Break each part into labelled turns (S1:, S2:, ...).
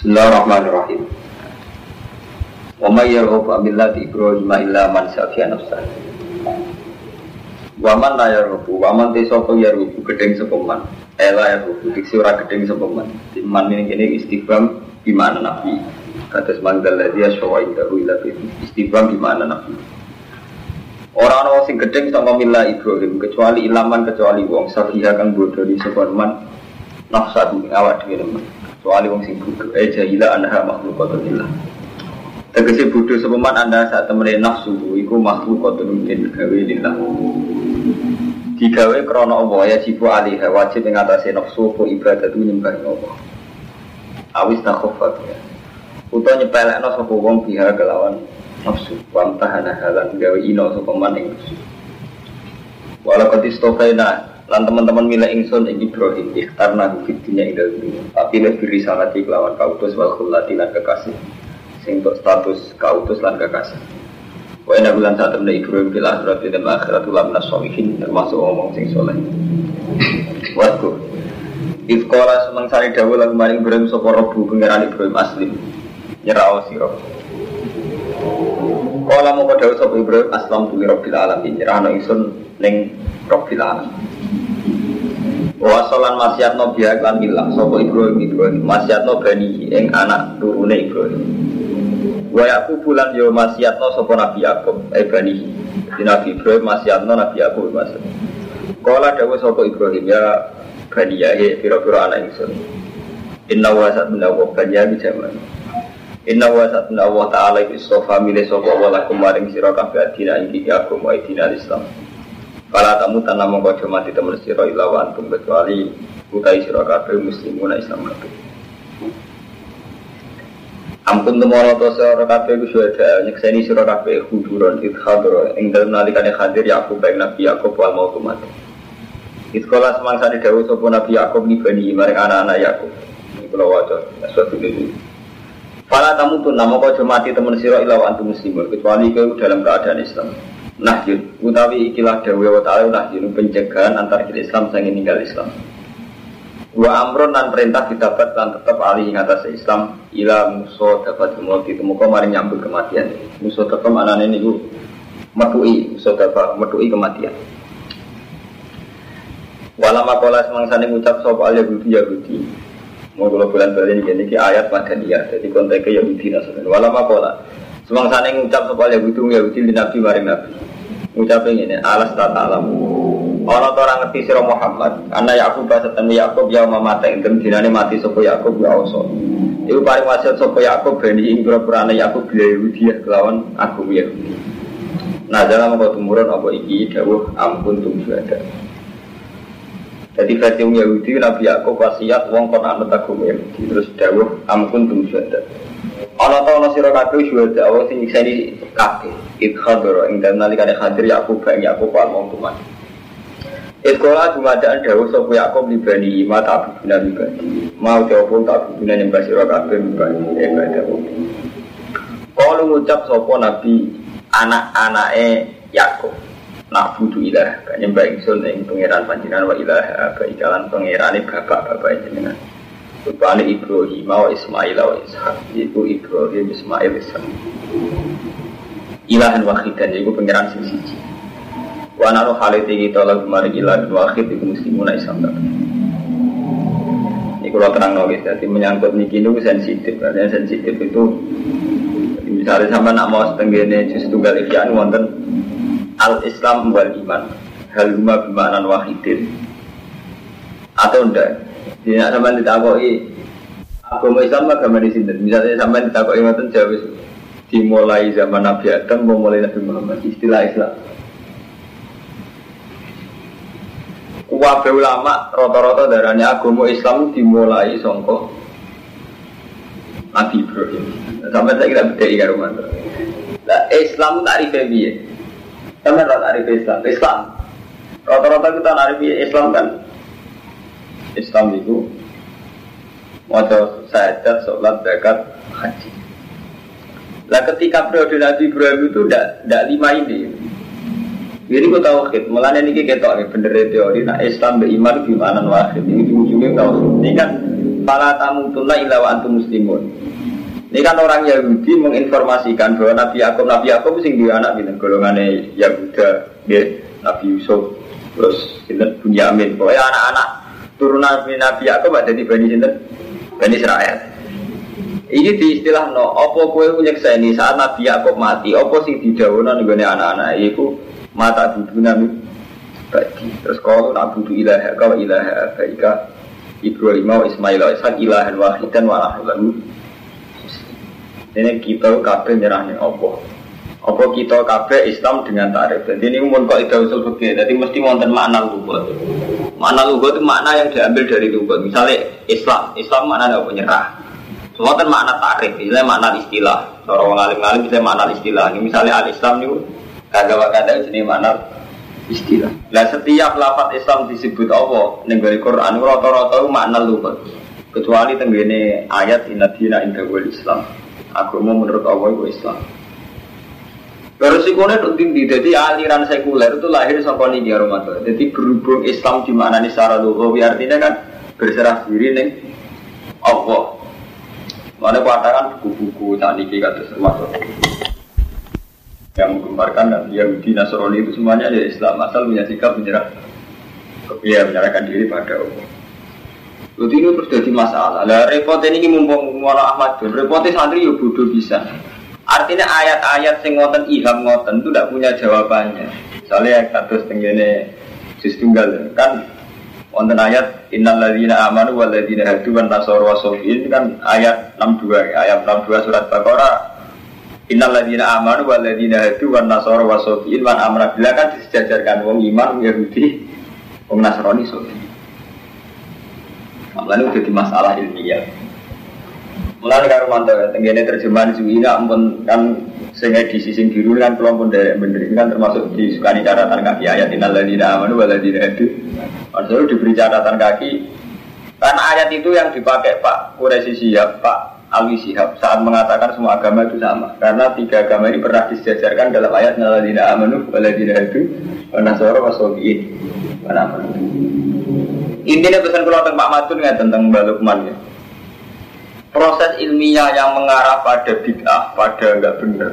S1: Bismillahirrahmanirrahim. Wa may yarghabu an millati Ibrahim illa man safiya nafsah. Wa man la yarghabu wa man te sapa yarghabu gedeng sapa man. Ela yarghabu diksi ora gedeng sapa man. Ini kene istighfam di mana nabi. Kata semanggal dia syawa indahu ila istighfam di mana nabi. Orang orang sing gedeng sama milah Ibrahim kecuali ilaman kecuali wong safiha kang bodoh di sebuah man nafsa awak dhewe Soalnya wong sing bodoh, eh jahila anha makhlukatulillah. Tegese bodoh sepeman anda saat temen nafsu, iku makhlukatun min gawe lillah. Digawe krono Allah ya jibu alihah wajib yang atasnya nafsu ko ibadah nyembah Allah. Awis takhofat ya. Utau nyepelek no sopo wong biha kelawan nafsu. Wam halan gawe ino sopo man ing nafsu. Walau ketis tokaina lan teman-teman mila ingsun ing Ibrahim ikhtarna fid dunya ing dunya tapi lebih risalati kelawan kautus wal khulati lan kekasih. Sing untuk status kautus lan kekasih. Wa inna bulan saat temen Ibrahim fil akhirat dan akhirat ulam nasolihin termasuk omong sing soleh. Waktu Ifkola sari dawu lagu maring Ibrahim sopo robu pengiran Ibrahim aslim Nyerao siro Kala mau dawu sopo Ibrahim aslam tuli robbil alamin. Nyerahno isun ning robbil alamin Wasolan masyat no biak lan milah Sopo Ibrahim Ibrahim. Masyat no bani ing anak turune Ibrahim. Wa aku bulan yo masyat no sopo Nabi Yaakob Eh bani. Di Nabi Ibrahim masyat no Nabi Yaakob masyat Kala dawa sopo Ibrahim ya Bani ya he Pira-pira anak ingsun. Inna wa sat minna wa bani ya bijaman Inna wa sat minna wa ta'ala Isofa milih sopo wa lakum maring sirakabi adina Ingi Yaakob wa idina Islam Kala tamu tanah mongko mati temen sira ila wa antum kecuali utai sira kabeh muslimuna Islam kabeh. Ampun temono to sira kabeh ku suweda nyekseni sira kabeh huduron idhadro ing dalem nalikane hadir Yakub baik Nabi Yakub wal mau mati. Iskola semangsa di dawuh sapa Nabi Yakub ni bani maring anak-anak Yakub. Iki kula waca suatu ini. Fala tamu tun namo kau mati temen sira ila wa antum muslimun kecuali kau dalam keadaan Islam. Nahyun. Utawi ikilah dawe wa ta'ala nahyun pencegahan antar kita Islam sang ninggal Islam. Wa amron dan perintah didapat dan tetap alih ing atas Islam ila musuh dapat dimulti temuka mari nyambut kematian. Musuh tetap anane niku metui musuh dapat metui kematian. Wala makola semangsane ngucap sapa al Yahudi Yahudi. Mau kalau bulan balik ini ini ayat madaniyah jadi konteksnya Yahudi nasabin Wala makola semangsane ngucap sapa al Yahudi Yahudi di Nabi mari Nabi. Ngucapin ini alas tak alam. Orang orang ngerti sira Muhammad. Anak Yakub bahasa temu Yakub ya mama ing dem dinane mati sapa Yakub ya oso. Iku paling wasiat sapa Yakub bani ing anak Yakub bila Yahudi kelawan aku Yahudi Nah dalam apa tumurun apa iki? Dawuh ampun tum ada. Jadi versi Yahudi Nabi Yakub wasiat wong kon anut agama Yahudi. Terus dawuh ampun tum ada Ana ta ana sira kabeh syuhada Allah sing nyekseni kabeh. Idkhadara ing dalem nalikane hadir Yakub bang Yakub al mau tuman. Iskola dumadaan dawuh sapa Yakub libani ma tak bina libani. Mau jawab tak bina nyembah sira kabeh libani ibadah. Kalau ngucap sapa Nabi anak-anake Yakub nak budu ilah nyembah ingsun ing pangeran panjenengan wa ilah ba ikalan pangerane bapak-bapak jenengan. Rupanya Ibrahim wa Ismail wa Ishak. Itu Ibrahim, Ismail, Ishak. Ilahan wahidan Itu pengiran sing siji. Wa naruh haliti kita lagu mari ilahan wahid Itu muslimuna Islam Ini kalau terang nulis Jadi menyangkut niki itu sensitif. Karena sensitif itu Misalnya sama nak mau setenggene Jus tunggal ikhyan Wonten Al-Islam wal iman. Hal huma bimanan wahidin. Atau enggak tidak sama ditakoi agama Islam agama di sini. Misalnya sama ditakoi ngoten jauh dimulai zaman Nabi Adam memulai Nabi Muhammad istilah Islam. Wabe ulama rata-rata darahnya agama Islam dimulai songko Nabi Ibrahim. Sampai saya kira beda ikan rumah. Nah, Islam tarifnya biye. Sama rata tarif Islam. Islam. Rata-rata kita tarif Islam kan Islam itu Wajah sahadat, sholat, zakat, haji Nah ketika periode Nabi Ibrahim itu tidak lima ini Jadi gue tahu khid, malah ini ketok nih bener teori Nah Islam beriman gimana wahid Ini ujungnya tahu Ini kan Fala tamutunna illa wa antum muslimun. Ini kan orang Yahudi menginformasikan bahwa Nabi Yakub Nabi Yakub sing dua anak gitu golongannya Yahuda, ya, Nabi Yusuf, terus sinten Bunyamin. Pokoknya anak-anak turunan Nabi Yakub ada di Bani sinten Bani Israel. Ini di istilah no, opo kue ini saat Nabi Yakub mati, opo sing didawunan gue anak-anak itu mata duduna bagi. Terus kalau nak butuh ilaha kau ilaha baika Ibrahim wa Ismail wa Ishak ilahan wahidan wa lalu ini kita kabeh nyerah nih Allah. Apa kita kabeh Islam dengan tarif. Jadi ini umum kok itu usul fikih. Jadi mesti wonten makna lugat. Makna lugat itu makna yang diambil dari lugat. Misalnya Islam, Islam makna apa nyerah. Semua kan makna tarif, misalnya makna istilah. Seorang orang alim-alim bisa makna istilah. Ini misalnya al-Islam itu kagak kagak jenis makna istilah. Nah setiap lafaz Islam disebut Allah ning Quran rata-rata makna lugat. Kecuali tenggene ayat inna dina inda Islam agama menurut Allah itu Islam. Resikonya itu tinggi, jadi aliran sekuler itu lahir sampai niki Ramadan. Jadi berhubung Islam di mana nih secara lugawi artinya kan berserah diri nih Allah. Mana katakan buku-buku ini kata termasuk yang menggemparkan dan Yahudi Nasrani itu semuanya ada Islam asal punya sikap menyerah ya menyerahkan diri pada Allah. Jadi ini terus jadi masalah. Lah repot ini mumpung Mola Ahmad repotnya santri ya bodoh bisa. Artinya ayat-ayat sing ngoten iham ngoten itu tidak punya jawabannya. Misalnya kados tenggene juz tunggal kan wonten ayat innal ladzina amanu wal ladzina hadu wan nasara wasofiin kan ayat 62 ayat 62 surat Baqarah Innal ladzina amanu wal ladzina hadu wan nasara wasofiin wan amra bila kan disejajarkan wong iman Yahudi wong Nasrani sofi. Lalu jadi masalah ilmiah. Mulai karo mantau ya, tenggene terjemahan suwina ampun kan sing edisi sing biru kan kelompok dari bener kan termasuk disukani catatan kaki ayat innal ladzina amanu wal ladzina hadu. Maksudnya diberi catatan kaki karena ayat itu yang dipakai Pak Quraisy Sihab, Pak Alwi Sihab saat mengatakan semua agama itu sama. Karena tiga agama ini pernah disejarkan dalam ayat innal ladzina amanu wal ladzina hadu wa nasara wa sabiin. Intinya pesan kalau tentang Pak Madun ya tentang Mbak ya. Proses ilmiah yang mengarah pada bid'ah, pada enggak benar,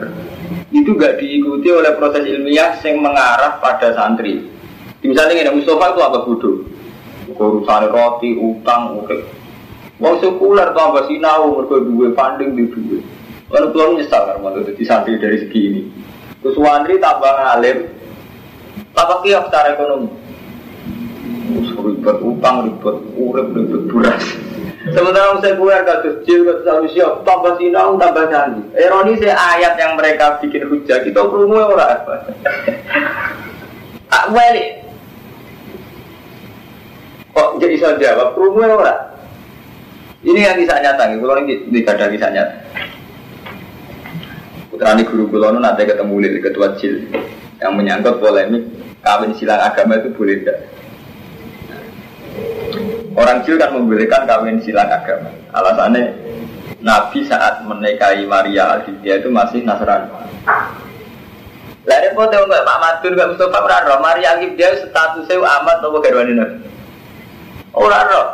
S1: itu enggak diikuti oleh proses ilmiah yang mengarah pada santri. Misalnya ini Mustafa itu apa bodoh? Urusan roti, utang, urip. Wong sekuler tuh apa sinau, mereka dua funding di dua. Lalu tuan nyesal karena jadi santri dari segi ini. Terus tambah ngalim, tambah kiok secara ekonomi ribet utang ribet urip ribet buras sementara saya keluar kasus jil kasus siap tambah sinau tambah candi ironi saya ayat yang mereka bikin hujah. Kita perlu orang. Apa tak balik. Kok jadi saya jawab? Perlu orang. Ini yang kisah nyata kalau ini tidak ada kisah nyata. Putrani guru kulo nanti ketemu di ketua jil yang menyangkut polemik kawin silang agama itu boleh tidak Orang Jil kan membolehkan kawin silang agama. Alasannya Nabi saat menikahi Maria al itu masih Nasrani. Lah repot ya Mbak Pak Madun Mbak Mustafa ora Maria al statusnya amat nopo garwane Nabi. Ora roh.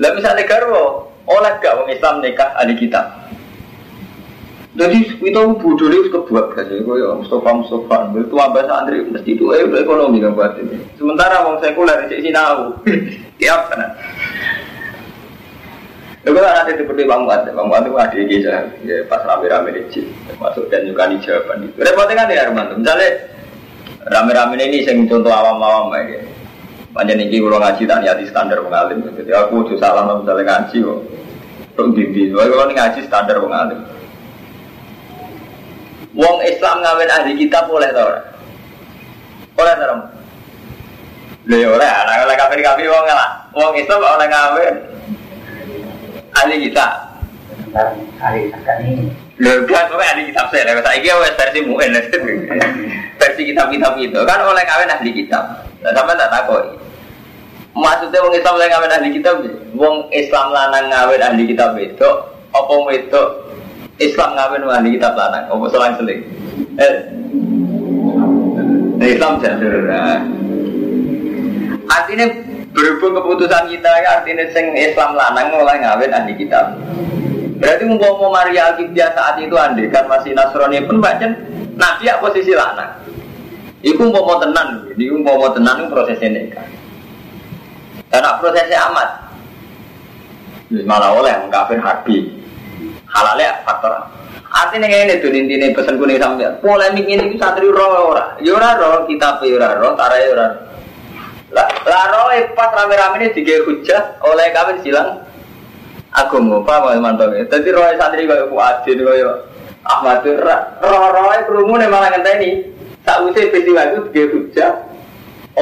S1: Lah misalnya garwo oleh gak wong Islam nikah ahli kitab. Jadi itu bodoh itu kebuat kan ya, ya Mustafa Mustafa, itu abah santri mesti itu eh ekonomi kan buat ini. Sementara wong sekuler di sini tahu. Tiap kan. Lalu kan ada seperti Bang Muat, Bang Muat itu ada di ya pas rame-rame di masuk dan juga di jawaban itu. Repotnya kan ya Arman, misalnya rame-rame ini saya contoh awam-awam ya. Banyak nih kalau ngaji tak niati standar mengalim, jadi aku tuh salah misalnya ngaji kok. Untuk dindi, kalau ngaji standar mengalim. Wong Islam ngawin ahli kitab boleh tau ora? Boleh tau Lha ya ora, ana oleh kafir kafir wong lah. Wong itu oleh ngawin ahli kitab. Ahli kitab ini. Lho kan kok ahli kitab saya, lha saiki wis versi muin versi kitab-kitab itu kan oleh ngawin ahli kitab. Lah sampean tak takoi. Maksudnya wong Islam oleh ngawin ahli kitab, wong Islam lanang ngawin ahli kitab itu apa itu Islam ngawin ahli kitab lanang, apa selang-seling. Eh, Islam jadul. Artinya Berhubung keputusan kita ya artinya sing Islam lanang mulai ngawin ahli kitab. Berarti mau Maria Alkitab saat itu andai kan masih Nasrani pun baca Nabi ya posisi lanang. Iku mau tenan, iku mau tenan itu prosesnya nikah. Dan prosesnya amat. Malah oleh mengkafir harbi. Halalnya faktor Artinya ini tuh intinya pesan kuning sampai polemik ini santri roh ora, yura ya roh kita yura roh, tarai yura. Lah, roh pas rame-rame ini tiga hujah oleh kami silang aku mau apa mantap ya. Jadi roh santri kau kuatin kau Ahmad roh roh kerumun malah ngenteni. Tak usah peristiwa itu tiga hujah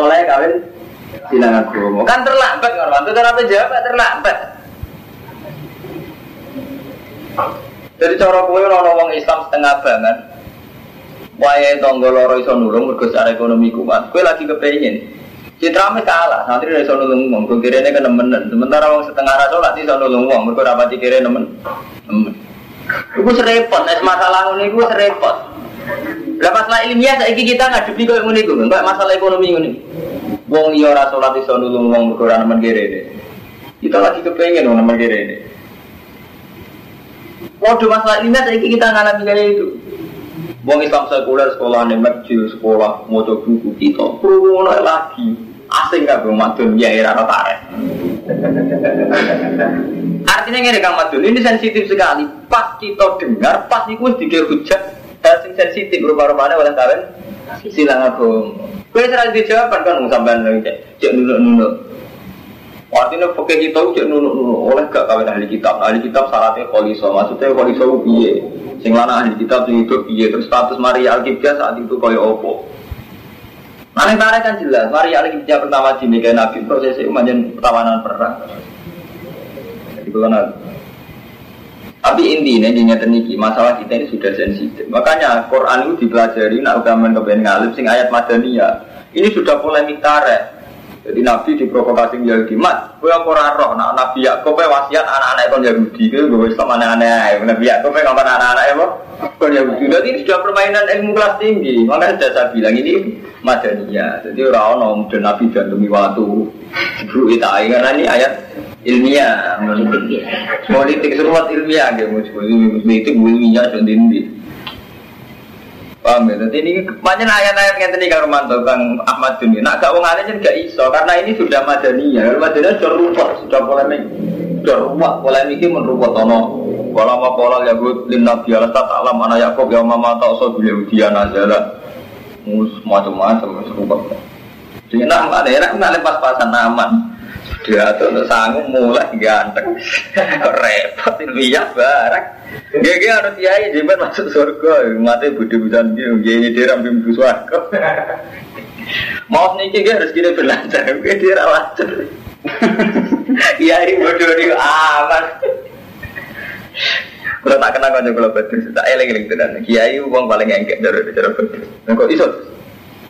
S1: oleh kawin silang aku mau kan terlambat kan mantu kenapa jawab terlambat. Jadi cara kowe ora wong Islam setengah banget. Wae tangga loro iso nulung mergo secara ekonomi kuat. Kowe lagi kepengin. Citra me kalah, santri iso nulung wong, kok kirene nemen. Sementara wong setengah ra salat iso nulung wong, mergo pati kire nemen. Nemen. Iku serepot, nek masalah ngono iku serepot. Lah masalah ilmiah saiki kita ngadepi koyo ngene iku, enggak masalah ekonomi ngene. Wong iya ora salat iso nulung wong mergo ora nemen kire. Kita lagi kepengen wong nemen kire. Waduh masalah ini saya kita ngalami kayak itu. Wong Islam sekuler sekolah nih masjid sekolah mau buku kita perlu lagi asing gak bang madun ya era tarik. Artinya ini kang madun ini sensitif sekali. Pas kita dengar pas itu dikir hujat sing sensitif rupa-rupanya oleh kalian silang aku. Kue serang dijawab kan sampai lagi cek nunuk-nunuk. Artinya pakai kita udah nunu nunu oleh gak kawin ahli kitab. Ahli kitab syaratnya kholiso. Maksudnya kholiso piye. Sing lana ahli kitab sing hidup piye. Terus status Maria Alkitab saat itu kaya opo. Nah, yang kan jelas. Maria Alkitab pertama di Mega Nabi prosesnya umajan pertawanan perang. Jadi kalau nanti. Tapi intinya di niki masalah kita ini sudah sensitif. Makanya Quran itu dipelajari nak ugaman kebenaran ngalip sing ayat madaniyah. Ini sudah polemik tarik. Jadi Nabi diprovokasi Yahudi, mat, gue apa roh, nah Nabi Yakub wasiat anak-anak kon Yahudi, gue gue Islam aneh-aneh, Nabi Yakub ngomong anak-anak apa? Kon Yahudi, jadi ini sudah permainan ilmu kelas tinggi, makanya sudah saya bilang ini madaniyah, jadi orang orang dan Nabi demi waktu, bro itu karena ini ayat ilmiah, politik. Seruat ilmiah, gitu, itu ilmiah dan ini. Paham ya? Jadi ini banyak ayat-ayat yang tadi kang Romanto, kang Ahmad Duni. Nak gak wong alim gak iso karena ini sudah madaniyah. Madaniyah sudah rupa, sudah polemik, sudah rupa polemik ini tono. Kalau mau pola ya gue lim nabi alas tak alam anak Yakob ya mama tak usah beliau dia nazala. Mus macam-macam serupa. Jadi nak ada enak nak pas-pasan aman. Tuh untuk sanggup mulai ganteng. Repot ilmiah barang. Gak gak harus kiai jibat masuk surga. Mati budi budan gitu. Gini dia ramping bu surga. Mau nih gak harus gini berlancar. Gue dia lancar. Kiai bodoh dia aman. Kalau tak kenal kan kalau betul, tak eling eling tenan. Kiai uang paling engkek dari cara betul. Kok iso?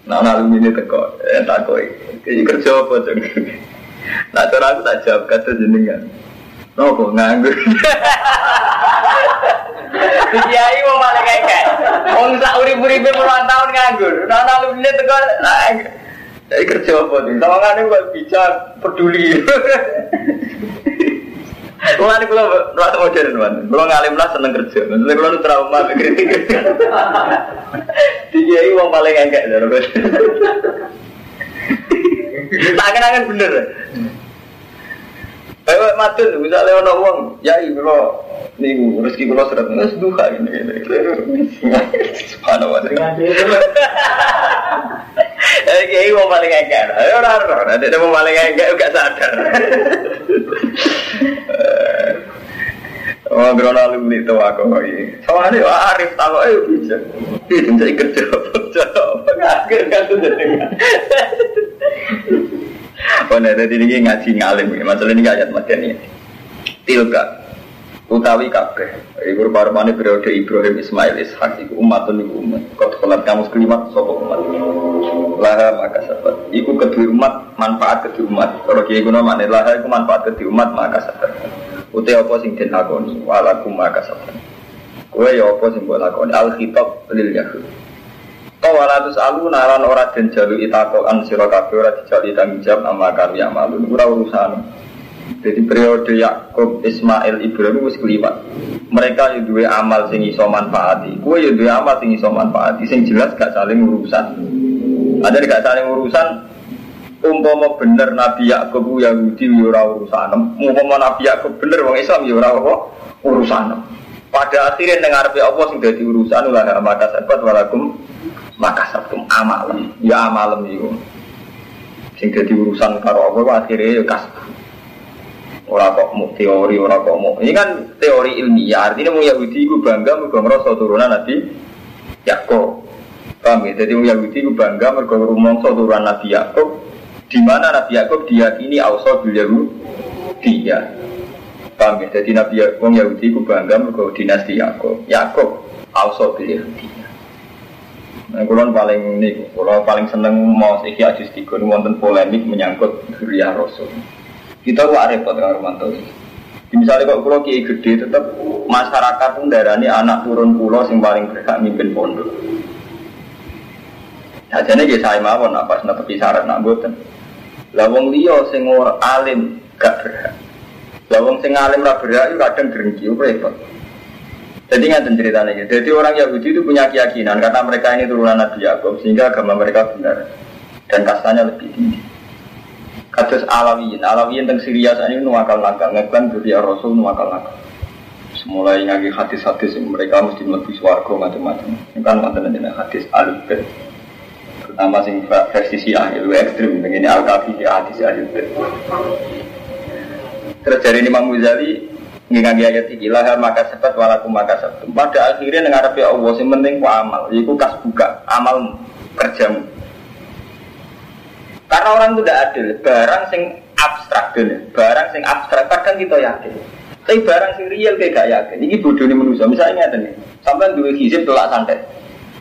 S1: Nah alumni ini teko, eh takoi. Kerja apa tuh? Nah cara aku tak jawab kata jenengan. Nopo nganggur. Kiai mau malah kayak kayak. Wong sak urip-uripe puluhan tahun nganggur. Nah nah lu ini tekan. Jadi kerja apa nih? Sama kan buat bicara peduli. Mulai kalau rasa modern man, kalau ngalim lah seneng kerja. Maksudnya kalau lu trauma kritik. Di kiai uang paling enggak, Tak kenangan bener. Ayo matun, misalnya ono uang, ya ibu lo nih rezeki kulo seret nggak duha ini. Subhanallah. Eh kiai mau paling enggak, ayo raro, ada mau paling enggak juga sadar. Oh, grono alumni itu aku. Soalnya wah Arif tahu ayo bisa. Jadi kerja apa? Apa nggak tuh jadi. Oh, nah, jadi ini ngaji ngalim. Masalah ini ayat materi. Tilka. Utawi kabeh. Iku rupa-rupane periode Ibrahim Ismail Ishak iku umatun iku umat. Kau kelat kamu kelimat sopo umat? Laha maka sabat iku kedua umat manfaat kedua umat. Kalau kiai guna makna laha iku manfaat kedua umat maka sabat utai apa sing den lakoni? Walakum maka sabat kowe ya apa sing mbok lakoni? Al lil yahud Apa walatus alu nalan ora den jalu itakok an sira kabeh ora dijali tanggung jawab ama kami amalun ora urusan. Jadi periode Yakub, Ismail, Ibrahim wis keliwat. Mereka yang dua amal sing iso manfaati. Kue yang dua amal sing iso manfaati. Sing jelas gak saling urusan. Ada gak saling urusan. Umpama bener Nabi Yakub Yahudi ya ora urusan. Umpama Nabi Yakub bener wong Islam ya ora urusan. Pada akhirnya dengar Allah sing dadi urusan ulah maka sabat walakum maka sabtum amalem ya amalem itu sing dadi urusan karo Allah akhirnya ya kasih Ora kok mau teori, ora kok mau. Ini kan teori ilmiah. Artinya mau Yahudi itu bangga mergo ngrasa turunan Nabi Yakub. Paham ya? Jadi mau Yahudi itu bangga mergo rumangsa turunan Nabi Yakub. Di mana Nabi Yakub diyakini ausa bil Yahudi. Ya. Paham ya? Jadi Nabi Yakub Yahudi itu bangga mergo dinasti Yakub. Yakub ausa bil Yahudi. Nah, kulon paling ini, kulon paling seneng mau sih hadis tiga wonten polemik menyangkut Zuriyah Rasul. Kita kok repot dengan Romanto. Misalnya kalau pulau kiai gede, tetap masyarakat pun darani anak turun pulau sing paling berhak mimpin pondok. Sajane nggih saya mawon apa netepi syarat nak mboten. Lah wong sing alim gak berhak. Lah wong sing alim ra berhak kadang drengki repot. Jadi nggak ceritanya gitu. Jadi orang Yahudi itu punya keyakinan karena mereka ini turunan Nabi Yakub sehingga agama mereka benar dan kastanya lebih tinggi. Kados Alawiyin, Alawiyin tentang Syria saat ini nuwakal nakal, ngeklan dari Rasul nuwakal nakal. Semulai ngaji hadis-hadis mereka mesti lebih suarga macam-macam. Ini kan mantan dengan hadis Al-Bed. Terutama sing versi Syiah itu ekstrim, begini Al-Kafi hadis Al-Bed. Terus dari Imam Muzali, ngaji ayat ini lahir maka sebat walakum maka sebat. Pada akhirnya dengar Allah, yang penting ku amal, yaitu kas buka, amal kerjamu. Karena orang itu tidak adil. Barang sing abstrak dulu. Barang sing abstrak kadang kita yakin. Tapi barang sing real kayak gak yakin. Ini bodoh nih manusia. Misalnya nih, sampai dua hizib tolak santet.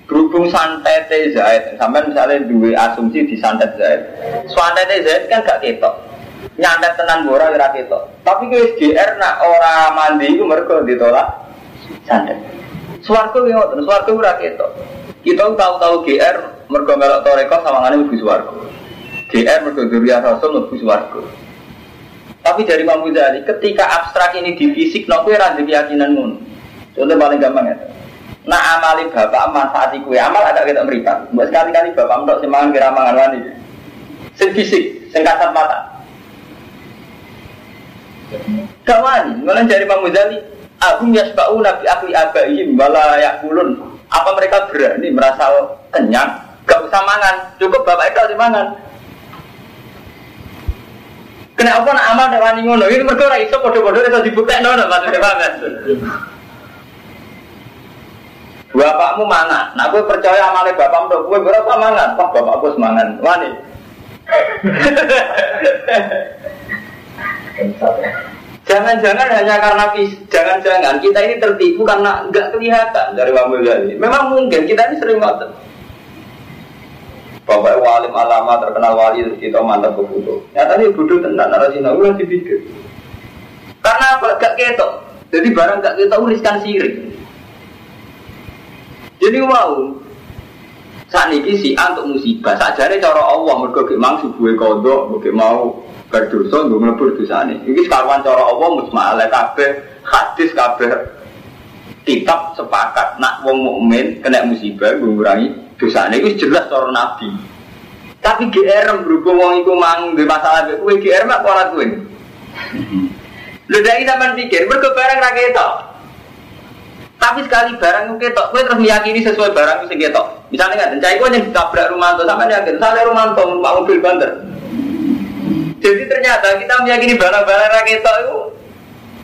S1: Berhubung santet Zaid, sampai misalnya dua asumsi di santet Zaid. Santet Zaid kan gak ketok. Nyantet tenan bora kira ketok. Tapi ke SGR nak orang mandi itu mereka ditolak santet. Suarco yang ngotot, suarco ora ketok. Kita tahu-tahu GR mereka melok toreko sama ngane lebih suarco. GR mergo Rasul lebih swarga. Tapi dari Imam Ghazali, ketika abstrak ini di fisik, no kue rada keyakinan mun. Contoh paling gampang ya. Nah amali bapak manfaati kue amal agak kita berikan. Buat sekali-kali bapak untuk semangan kira mangan wani. Sing fisik, sing kasat mata. Gak wani, mulai dari Imam Ghazali, Agum yasba'u nabi akli abaihim wala yakulun. Apa mereka berani merasa kenyang? Gak usah mangan, cukup bapak itu harus mangan. Kenapa nak amal nek wani ngono? Ini mergo ora iso padha-padha iso dibuktekno lho maksudnya paham ya? Bapakmu mana? Nah, gue percaya amalnya bapakmu, gue berapa mangan? Wah, bapakku semangan. Wani. Jangan-jangan hanya karena jangan-jangan kita ini tertipu karena nggak kelihatan dari Wamil Memang mungkin kita ini sering ngotot. Bapak walim alama terkenal wali kita mantap ke foto. Nyata dia bodoh tenang narasi nabi lagi pikir. Karena apa? Gak ketok. Jadi barang gak ketok riskan sirik. Jadi wow. Saat ini si untuk musibah. Saat jadi cara Allah mereka mang subuh kodok, mereka mau berdosa, nggak melebur dosa ini. Ini sekarang cara Allah musmalah kafe hadis kafe kitab sepakat nak wong mukmin kena musibah mengurangi dosa ini jelas cara nabi tapi GR berhubung wong itu mang di masalah kue GR mak kuala gue lu dari zaman pikir mereka barang rakyat tapi sekali barang itu ketok, gue terus meyakini sesuai barang itu ketok. Misalnya nggak, cai gue yang ditabrak rumah tuh, sama yakin, saya rumah tuh, mau mobil banter. Jadi ternyata kita meyakini barang-barang rakyat itu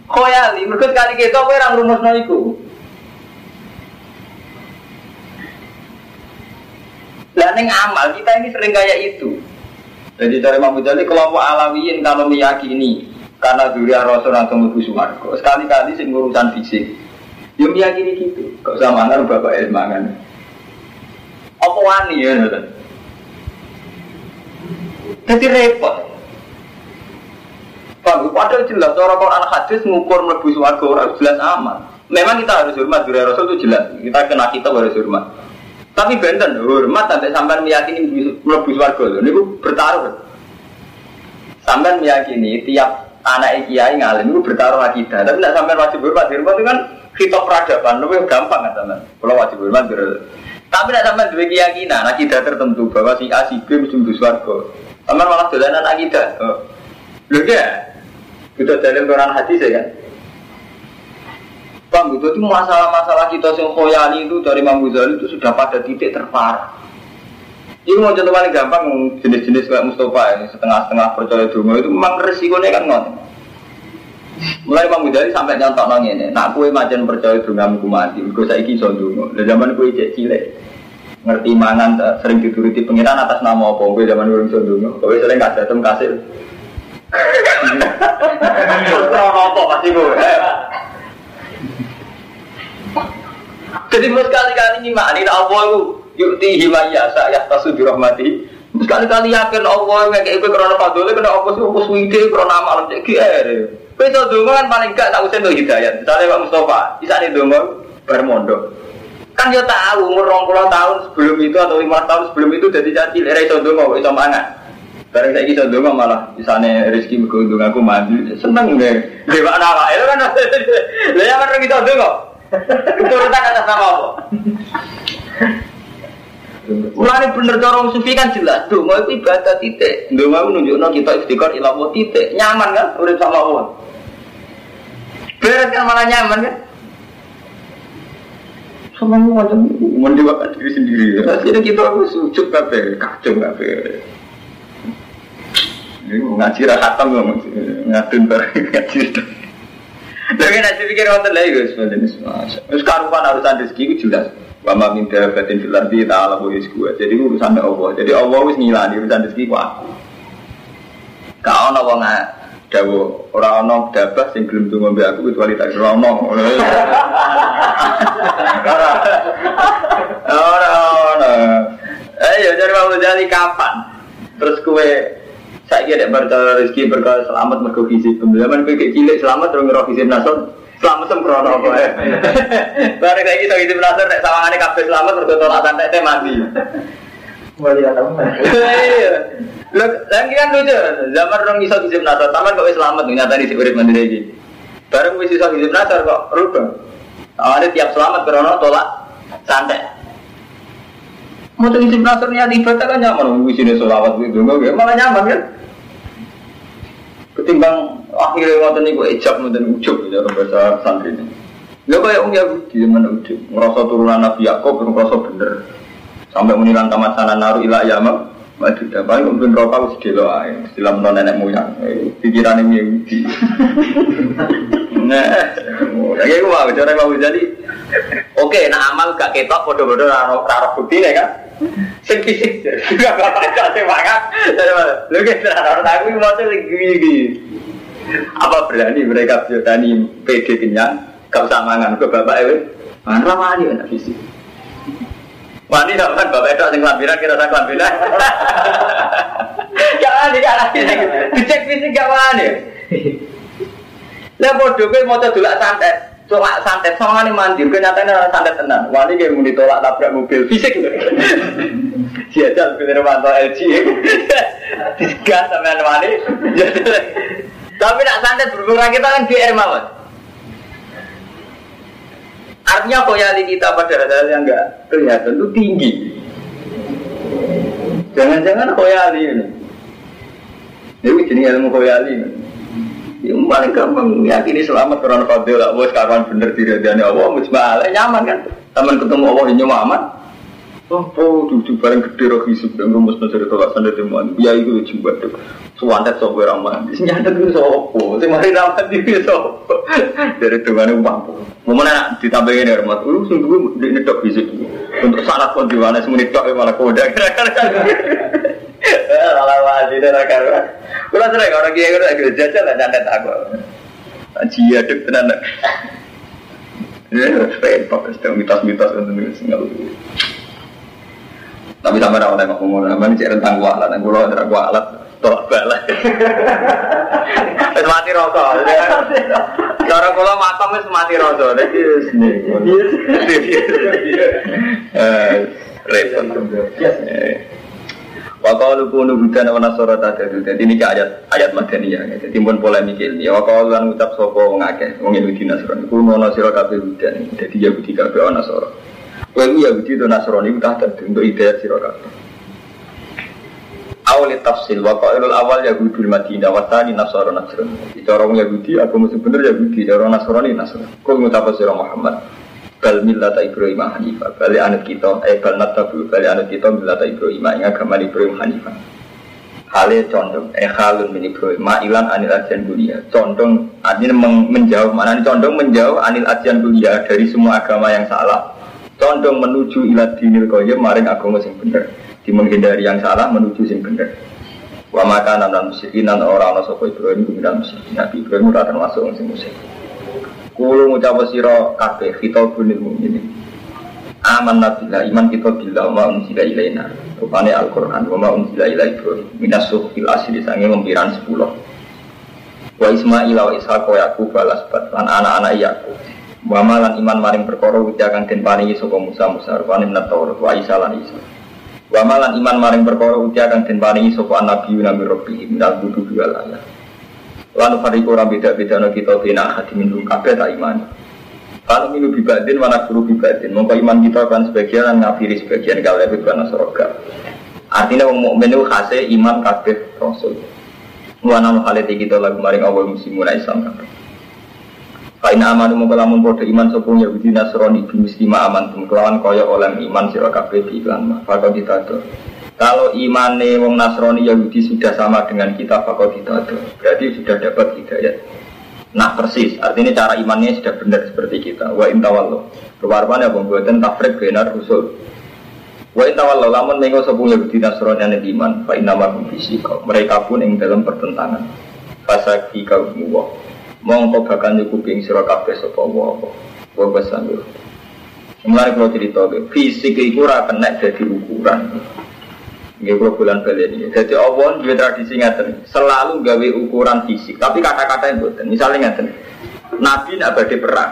S1: koyali, mereka sekali ketok, orang rumus itu. Lah neng amal kita ini sering kayak itu. Jadi dari Imam Ghazali kelompok alawiyin kalau meyakini karena duriya Rasul atau mlebu suwarga. Sekali-kali sing urusan fisik. Yo meyakini gitu. Kok sama mangan bapak el mangan. Apa wani ya Jadi repot. Pak, padahal jelas orang Quran hadis mengukur mlebu swarga orang jelas aman. Memang kita harus hormat duriya Rasul itu jelas. Kita kena kita harus hormat. Tapi benten hormat sampai sampai meyakini mlebu swarga lho niku bertaruh. Sampai meyakini tiap anak kiai ngalim itu bertaruh akidah. Tapi tidak sampai wajib hormat rumah itu kan kita peradaban lebih gampang kan teman. Kalau wajib hormat tapi tidak sampai dua keyakinan akidah tertentu bahwa si A si B mesti mlebu swarga. Sampai malah dolanan akidah. Oh. Lho ya. Kita dalam Quran hadis ya kan. Bang, itu, itu masalah-masalah kita yang khoyali itu dari Imam Ghazali itu sudah pada titik terparah. Ini mau contoh paling gampang jenis-jenis kayak Mustafa ini setengah-setengah percaya dulu itu memang resikonya kan ngon. Mulai Imam Ghazali sampai nyontok nong ini, nak kue macan percaya dulu nggak mati, gue saya kisah dulu. Dan zaman kue cek cilik, ngerti mangan sering dituruti pengiran atas nama apa gue zaman gue kisah dulu, gue sering kasih tem kasih. Jadi mau sekali-kali ngimani Allah itu yukti himaya saya tasu dirahmati. Sekali-kali yakin Allah yang kayak gue karena fadolnya kena apa sih apa suwide karena malam cek GR. Kowe iso donga kan paling gak tak usah untuk hidayat. Misalnya Pak Mustafa, bisa nih donga bermondok. Kan dia tahu umur 20 tahun sebelum itu atau 5 tahun sebelum itu jadi caci lera iso donga kok iso mangan. Barang saya kisah donga malah misalnya rezeki berkunjung aku mandi seneng deh. Dewa nama itu kan. Lah yang orang kita donga. Keturutan atas nama apa? Mulane bener cara sufi kan jelas, donga itu ibadah titik. Donga nunjukno kita istiqor ilawo titik. Nyaman kan urip sama Allah. Beres kan malah nyaman kan? Sama macam mendewakan diri sendiri. Akhirnya kita harus sujud kacau kafe. Ngaji rahatam ngomong, ngadun barang ngaji. Tapi nanti pikir wonten lagi guys, wonten semua. Terus karupan urusan rezeki itu jelas. Wama min dabatin fil ardi ta'ala wa rizquha. Jadi urusan Allah. Jadi Allah wis ngilani urusan rezeki ku aku. Ka ono wong dawo ora ono dabah sing gelem tunggu mbek aku kecuali tak ora ono. Ora ono. Ayo jadi mau jadi kapan? Terus kue saya kira percaya rezeki berkah selamat mergo gizi. Zaman kue cilik selamat terus ngeroh gizi nasor. Selamat sembrono apa ya. Bareng kayak gitu gizi nasor nek sawangane kabeh selamat mergo tolak santai teh mati.
S2: Teman.
S1: Iya. Lho, lagi kan lucu. Zaman orang iso gizi nasor, taman kok selamat nyatani si urip mandiri iki. Bareng wis iso gizi nasor kok rubah. Awalnya tiap selamat karena tolak santai. Mau tuh isi nasar niat ibadah kan nyaman, wis ini solawat gitu, nggak malah nyaman kan? Ketimbang akhirnya ini gue ijab dan ujub ya bahasa santri ini. Kayak orang Yahudi zaman ujub, ngerasa turunan Nabi Yakob, ngerasa bener. Sampai menilang tamat sana naru ila yama, maju ya paling mungkin rokok harus dilo aja, istilah menon nenek moyang, pikiran ini Yahudi. Nah, kayak gue mau bicara mau jadi. Oke, nah amal gak ketok, bodoh-bodoh raro raro bukti kan? Sing fisik, gak bapak itu sing makan. Lu kita raro aku mau tuh gini Apa berani mereka berani PD kenyang, gak usah mangan ke bapak itu? Mangan ramani anak fisik. Wani kan bapak itu sing lambiran kita tak lambiran. Gak wani gak lagi dicek fisik gak wani. Lah bodoh kowe maca dolak santet, tolak santet sawangane mandi, kenyataane ora santet tenan. Wani kayak muni tolak tabrak mobil fisik. Jajal bener mantu LG. Digas sampean wani. Tapi nak santet berkurang kita kan GR mawon. Artinya koyali kita pada hal yang enggak kelihatan itu tinggi. Jangan-jangan koyali ini. Ini jenis ilmu koyali. Yang paling gampang yakini selamat karena fadil lah. Bos karuan bener diridani Allah, mujmalah nyaman kan. Taman ketemu Allah ini nyaman. Oh, oh, duduk bareng gede roh hisub dan rumus mencari tolak sanda temuan. Ya itu coba tuh. Suwantet sopo ramah. Senyatet itu sopo. Si mari ramah itu sopo. Dari temuan mampu. Mau mana ditambahin ya rumah. Lu sungguh di nedok hisub. Untuk salat pun di mana semua nedok malah koda. Malah wajib dan akar. Kalau sering orang kia itu agak jajal lah nyantet aku. Aji aduk tenan. Ya, repot. Sedang mitos-mitos itu nggak tapi sama orang orang ngomong nama ini cek rentang kualat, dan kulo ada kualat, tolak balik. Wis mati rasa. Cara kulo matang wis mati rasa. Jadi repot.
S2: Yes.
S1: Wa qalu kunu hudan wa nasara tadadu. Dadi ini ayat ayat madaniyah. Dadi pun polemik ini. Wa qalu lan ucap sapa wong akeh wong Yahudi Nasrani. Kulo ana sira hudan. Dadi Yahudi kabeh ana Nasara. Kowe ku Yahudi to Nasrani ku tak dadi untuk hidayat sira kabeh. Awal tafsil wa awal Yahudul Madinah wa tani Nasara Nasrani. Cara wong Yahudi aku mesti bener Yahudi, cara Nasrani Nasrani. Kau ngucap sira Muhammad. Bal millata Ibrahim Hanifah. Bali anut kita, eh bal natabu bali anut kita millata Ibrahim ing agama Ibrahim Hanifah. Hale condong, eh halun min Ibrahim ma'ilan anil ajian dunia. Condong artinya menjauh, mana condong menjauh anil ajian dunia dari semua agama yang salah. Condong menuju ila dinil qayyim maring agama sing bener. Di menghindari yang salah menuju sing bener. Wa maka nan musyrikin nan ora ana sapa Ibrahim kuwi musyrikin. Nabi Ibrahim ora termasuk wong sing musyrik. Kulo ngucap sira kabeh khitabun lil. Aman nabila iman kita bila ma unzila ilaina. Rupane Al-Qur'an wa ma unzila ila Ibrahim minas suhfil asli sange lempiran 10. Wa Ismail wa Ishaq wa Yakub balas lan anak-anak Yakub. Wa malan iman maring perkara witi akan den paringi saka Musa Musa rupane Taurat wa Isa lan Isa. Wa malan iman maring perkara witi akan den paringi saka nabi nabi Rabbi minal budu dua. Lalu fariku orang beda-beda no kita bina hati minum kabeh tak iman. Kalau minum bibadin mana guru bibadin. Mongko iman kita kan sebagian ngafiri sebagian kalau itu karena soroga. Artinya wong mukmin itu khase iman kabeh rasul. Wana halati kita lagu maring awal muslimun Islam kabeh. Kain aman mongko lamun padha iman sapa Yahudi Nasrani bi muslima aman tum kelawan kaya oleh iman sira kabeh di iklan mah. Fakon ditado. Kalau imane wong Nasrani Yahudi sudah sama dengan kita fakot ditado. Berarti sudah dapat hidayat. Nah persis, artinya cara imannya sudah benar seperti kita. Wa intawallo. Kewarpan ya pembuatan tafrik benar usul. Wa intawallo lamun mengo sepuluh Yahudi Nasrani yang iman. Fa inama fisika. Mereka pun yang dalam pertentangan. Fasaki kaum wa. Mongko bakal nyukupi ing sira kabeh sapa wa apa. Wa. Mulai kalau cerita, fisik itu kena jadi ukuran. Nggih kula bulan ini. Jadi Allah juga tradisi ngaten, selalu gawe ukuran fisik, tapi kata-kata yang boten. Misalnya ngaten. Nabi nak badhe perang.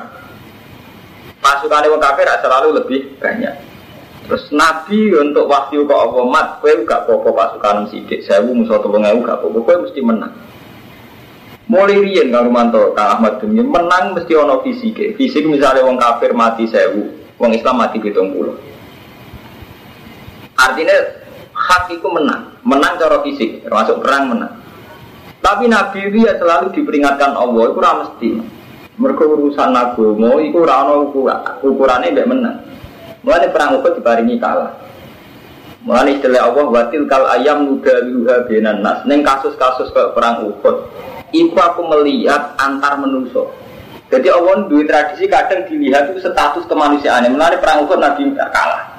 S1: Pasukan wong kafir selalu lebih banyak. Terus Nabi untuk waktu kok Allah mat, kowe gak apa-apa pasukan sidik, sewu musuh tolong ewu gak apa-apa, mesti menang. Mulai riyen Kang Rumanto, Kang Ahmad Dunia, menang mesti ono fisik. Fisik misalnya wong kafir mati sewu, wong Islam mati pitung puluh. Artinya hak itu menang, menang cara fisik, termasuk perang menang. Tapi Nabi itu ya selalu diperingatkan Allah, itu ora mesti. Mereka urusan agama, itu ukuran, ukurannya tidak menang. Mulai perang Uhud dibaringi kalah. Mulai istilah Allah watil kal ayam nuda luha benan nas. Neng kasus-kasus ke perang Uhud, itu aku melihat antar manusia. Jadi Allah duit tradisi kadang dilihat itu status kemanusiaannya. Mulai perang Uhud Nabi nggak kalah.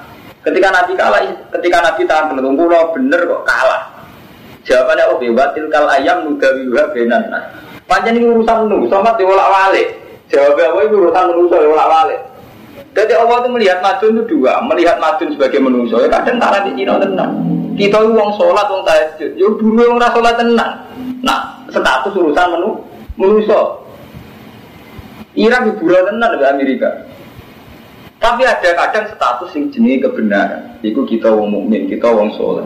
S1: Ketika Nabi kalah, ketika Nabi tahan belum pulau bener kok kalah. Jawabannya oh bebatil kal ayam nudawiha benan. Panjang ini urusan nu, sama diolak walik. Jawabnya apa itu urusan manusia diolak walik. Jadi Allah itu melihat majun itu dua, melihat majun sebagai manusia. Ya kadang tanah di Cina tenang. Kita uang sholat, uang tahajud. Ya dulu rasa sholat tenang. Nah, status urusan menu manusia. Irak hiburan tenang di Amerika. Tapi ada kadang status yang jenis kebenaran. Itu kita wong mukmin, kita wong soleh.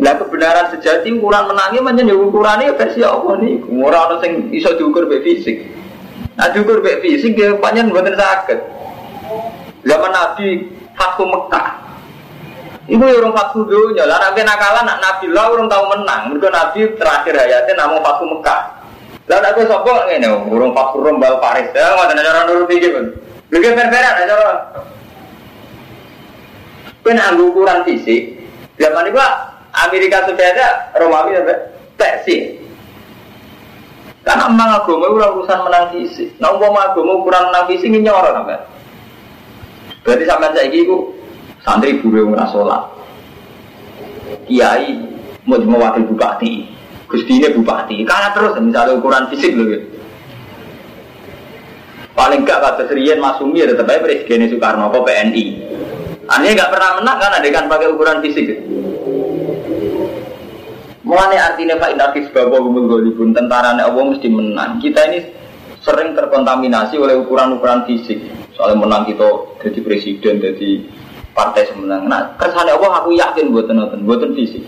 S1: Nah kebenaran sejati ukuran macam ya ukurannya versi Allah nih. Orang orang yang bisa diukur be fisik. Nah diukur be fisik dia panjang buatan sakit. Zaman Nabi Fathu Mekah. Ibu orang Fathu dunia. Lah nabi nakalan nak Nabi lah orang tahu menang. Mereka Nabi terakhir hayatnya namun Fathu Mekah. Lah nabi sopo ini orang Fathu Rombal Paris. Ya nggak ada cara nurut tinggi Lebih fair-fairan aja orang. Kena ukuran fisik. Zaman itu Amerika sudah ada Romawi sampai Persia. Karena memang agama itu urusan menang fisik. Nah, umpama agama ukuran menang fisik ini nyorot sampai. Berarti sampai saya itu santri buru yang sholat. Kiai mau mewakil bupati. Gusti ini bupati. Karena terus misalnya ukuran fisik loh. Paling gak kata Serian Masumi ya tetap aja Presiden Soekarno apa PNI. Aneh gak pernah menang kan ada kan pakai ukuran fisik. Mulanya artinya Pak Indakis Bapak Gumul tentara Allah mesti menang. Kita ini sering terkontaminasi oleh ukuran-ukuran fisik. Soalnya menang kita jadi presiden, jadi partai semenang. Nah, kersane Allah aku yakin buatan nonton, buatan fisik.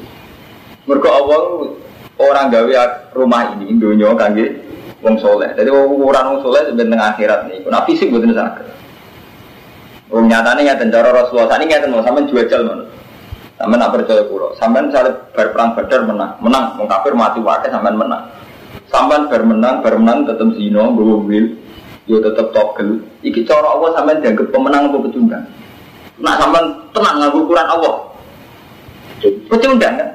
S1: Mergo Allah orang gawe rumah ini dunia kangge wong soleh. Jadi ukuran wong soleh sebenarnya akhirat nih. Nah fisik buatan sakit. Wong nyatane ngeten cara Rasulullah sani ngeten mau sampean jual ngono. Sampean nak percaya kula. Sampean misalnya bar perang Badar menang, menang wong kafir mati wae sampean menang. Sampean bar menang, bar menang tetep zina, nggawa wil, yo tetep togel. Iki cara Allah sampean dianggap pemenang apa pecundang? Nak sampean tenang nganggo ukuran Allah. Pecundang kan?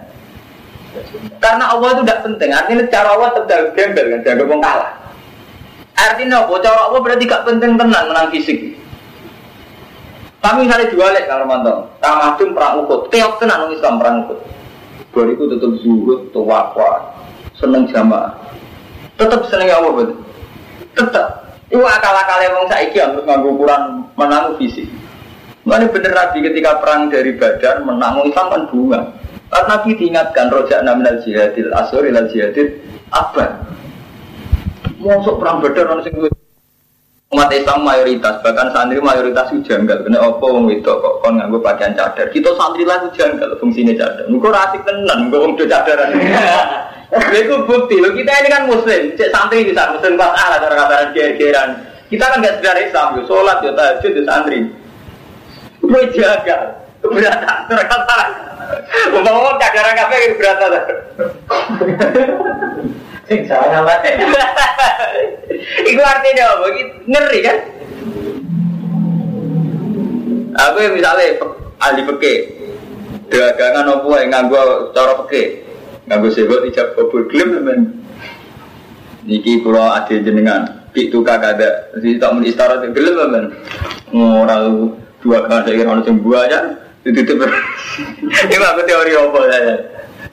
S1: Karena Allah itu tidak penting. Artinya cara Allah tetap gembel kan, jaga wong kalah. Artinya apa? Cara Allah berarti gak penting tenang menang fisik. Tapi misalnya jualek kalau mantap, tamadun perang ukut, tiap tenan orang Islam perang ukut. Bariku tetap zuhud, tawakwa, seneng jamaah. Tetap seneng Allah betul. Tetap. Itu akal-akalnya wong saiki harus nganggo ukuran menang fisik. Mana bener Nabi ketika perang dari Badar menang Islam kan bunga. Karena Nabi diingatkan rojak naminal jihadil asur ilal jihadil apa? Masuk perang Badar orang sing umat Islam mayoritas bahkan santri mayoritas itu janggal. Kena apa wong itu kok kon nganggo pakaian cadar? Kita santri lah itu janggal fungsinya cadar. Engko rasik tenan engko wong do cadaran. Itu bukti lo kita ini kan muslim. Cek santri bisa muslim pas ala cara kabaran geran kita kan gak sekedar Islam yo sholat yo tahajud yo santri. Gue jaga keberatan terkata umpama cadaran kafe keberatan
S2: Sing salah lah.
S1: Iku artinya apa? Ngeri kan? Aku yang misalnya ahli peke, dagangan apa yang nganggo cara peke, nganggo sebut ijab kabul gelem teman. Niki pulau ade jenengan, itu kakak ada, jadi tak mau istara gelem. Ngoral dua kali orang sembuh aja, ber. Ini aku teori apa saya?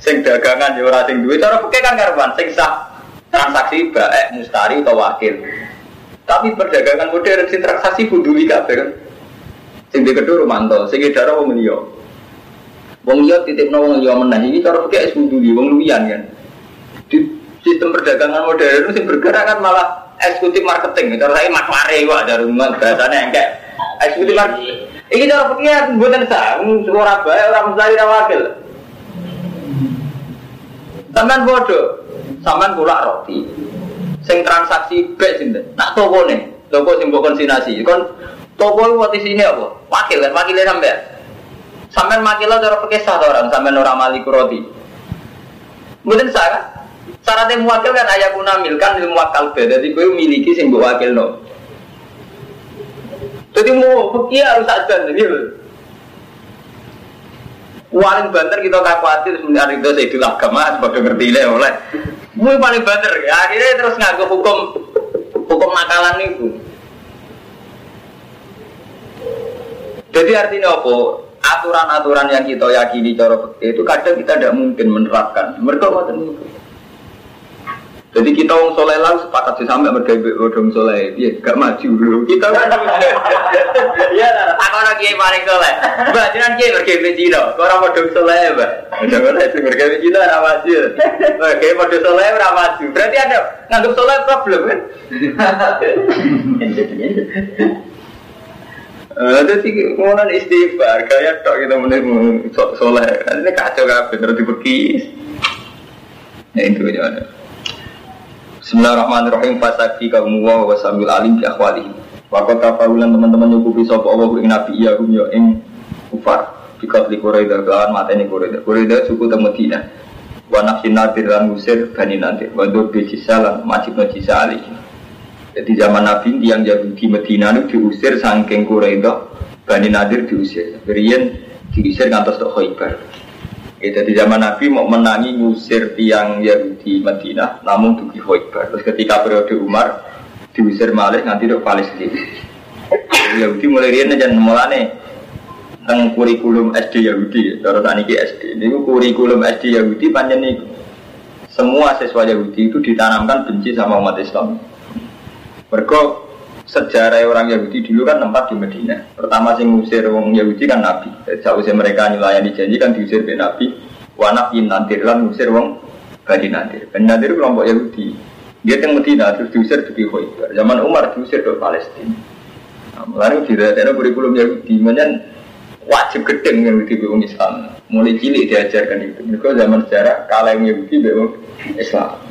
S1: Sing dagangan ya ora sing duwe, cara peke kan karuan, sing sah transaksi baik mustari atau wakil. Tapi perdagangan modern sing transaksi kudu kabeh kan. Sing di kedua romanto, sing edar wong liya. Wong liya titipno wong liya meneh iki cara fikih kudu li wong kan. Di sistem perdagangan modern sing bergerak kan malah eksekutif marketing. Cara saya maklare kok ada rumah bahasane engke. Eksekutif marketing. Iki cara fikih mboten sah, ora bae ora mustari ora wakil. Sampeyan bodoh, sampean pula roti. Sing transaksi bek sinten? Nak toko nih, toko sing mbok konsinasi. Kon toko di sini apa? Wakil kan, wakilnya sampean. Sampean makilo cara pakai sah orang, sampean orang maliku roti. Mungkin sah kan? Syaratnya muwakil kan guna milkan ilmu wakal jadi gue miliki sing wakil no. Jadi mau fakir harus aja gitu. Paling banter kita tak khawatir sebenarnya itu saya itu agama sebagai ngerti lah oleh. Mui paling banter ya akhirnya terus ngaku hukum hukum nakalan itu. Jadi artinya apa? Aturan-aturan yang kita yakini cara itu kadang kita tidak mungkin menerapkan. Mereka niku. Jadi kita wong soleh lah sepakat sih sampai bergawe bodong soleh, iya gak maju dulu. Kita Iya lah, tak ono kiai paling soleh. Mbak jenengan kiai bergawe Cina, kok ora bodong soleh, Mbak. Udah ora sing bergawe Cina ora maju. Kiai bodong soleh ora maju. Berarti ada nganggap soleh problem kan? Eh, jadi ngomongan istighfar, kayak tok kita mulai soleh. Ini kacau kabeh terus dibekis. Ya itu aja ada. Bismillahirrahmanirrahim fasaki kaum wa wa sambil alim bi akhwalihi. Wa qad teman-teman nyukupi sapa Allah ing nabi iya hum ya ing kufar. Bikat li Quraida kan mateni Quraida. Quraida suku te Madinah. Wa nafsin nadir lan musir bani nadir. Wa dur bi jisalan majib no jisali. Jadi zaman Nabi yang Yahudi Medina itu diusir saking Quraida, Bani Nadir diusir. Berian diusir ngantos ke Khaybar. Ya, jadi zaman Nabi mau menangi ngusir tiang Yahudi Madinah, namun dugi Khaybar. Terus ketika periode Umar diusir malih nanti ke Palestina. Yahudi mulai rian aja mulane tentang kurikulum SD Yahudi, cara tani ke SD. Ini kurikulum SD Yahudi panjang nih. Semua siswa Yahudi itu ditanamkan benci sama umat Islam. Mereka sejarah orang Yahudi dulu kan tempat di Medina. Pertama sing ngusir wong Yahudi kan Nabi. Jauh mereka nyulayani janji kan diusir be Nabi. Wanak in nantir lan ngusir wong Bani Nadir. Bani Nadir kelompok Yahudi. Dia yang Medina terus diusir di Khaybar. Zaman Umar diusir ke Palestina. Mulai tidak ada kurikulum Yahudi. Menyen wajib gedeng yang di wong Islam. Mulai cilik diajarkan itu. Mereka zaman sejarah kalah yang Yahudi wong Islam.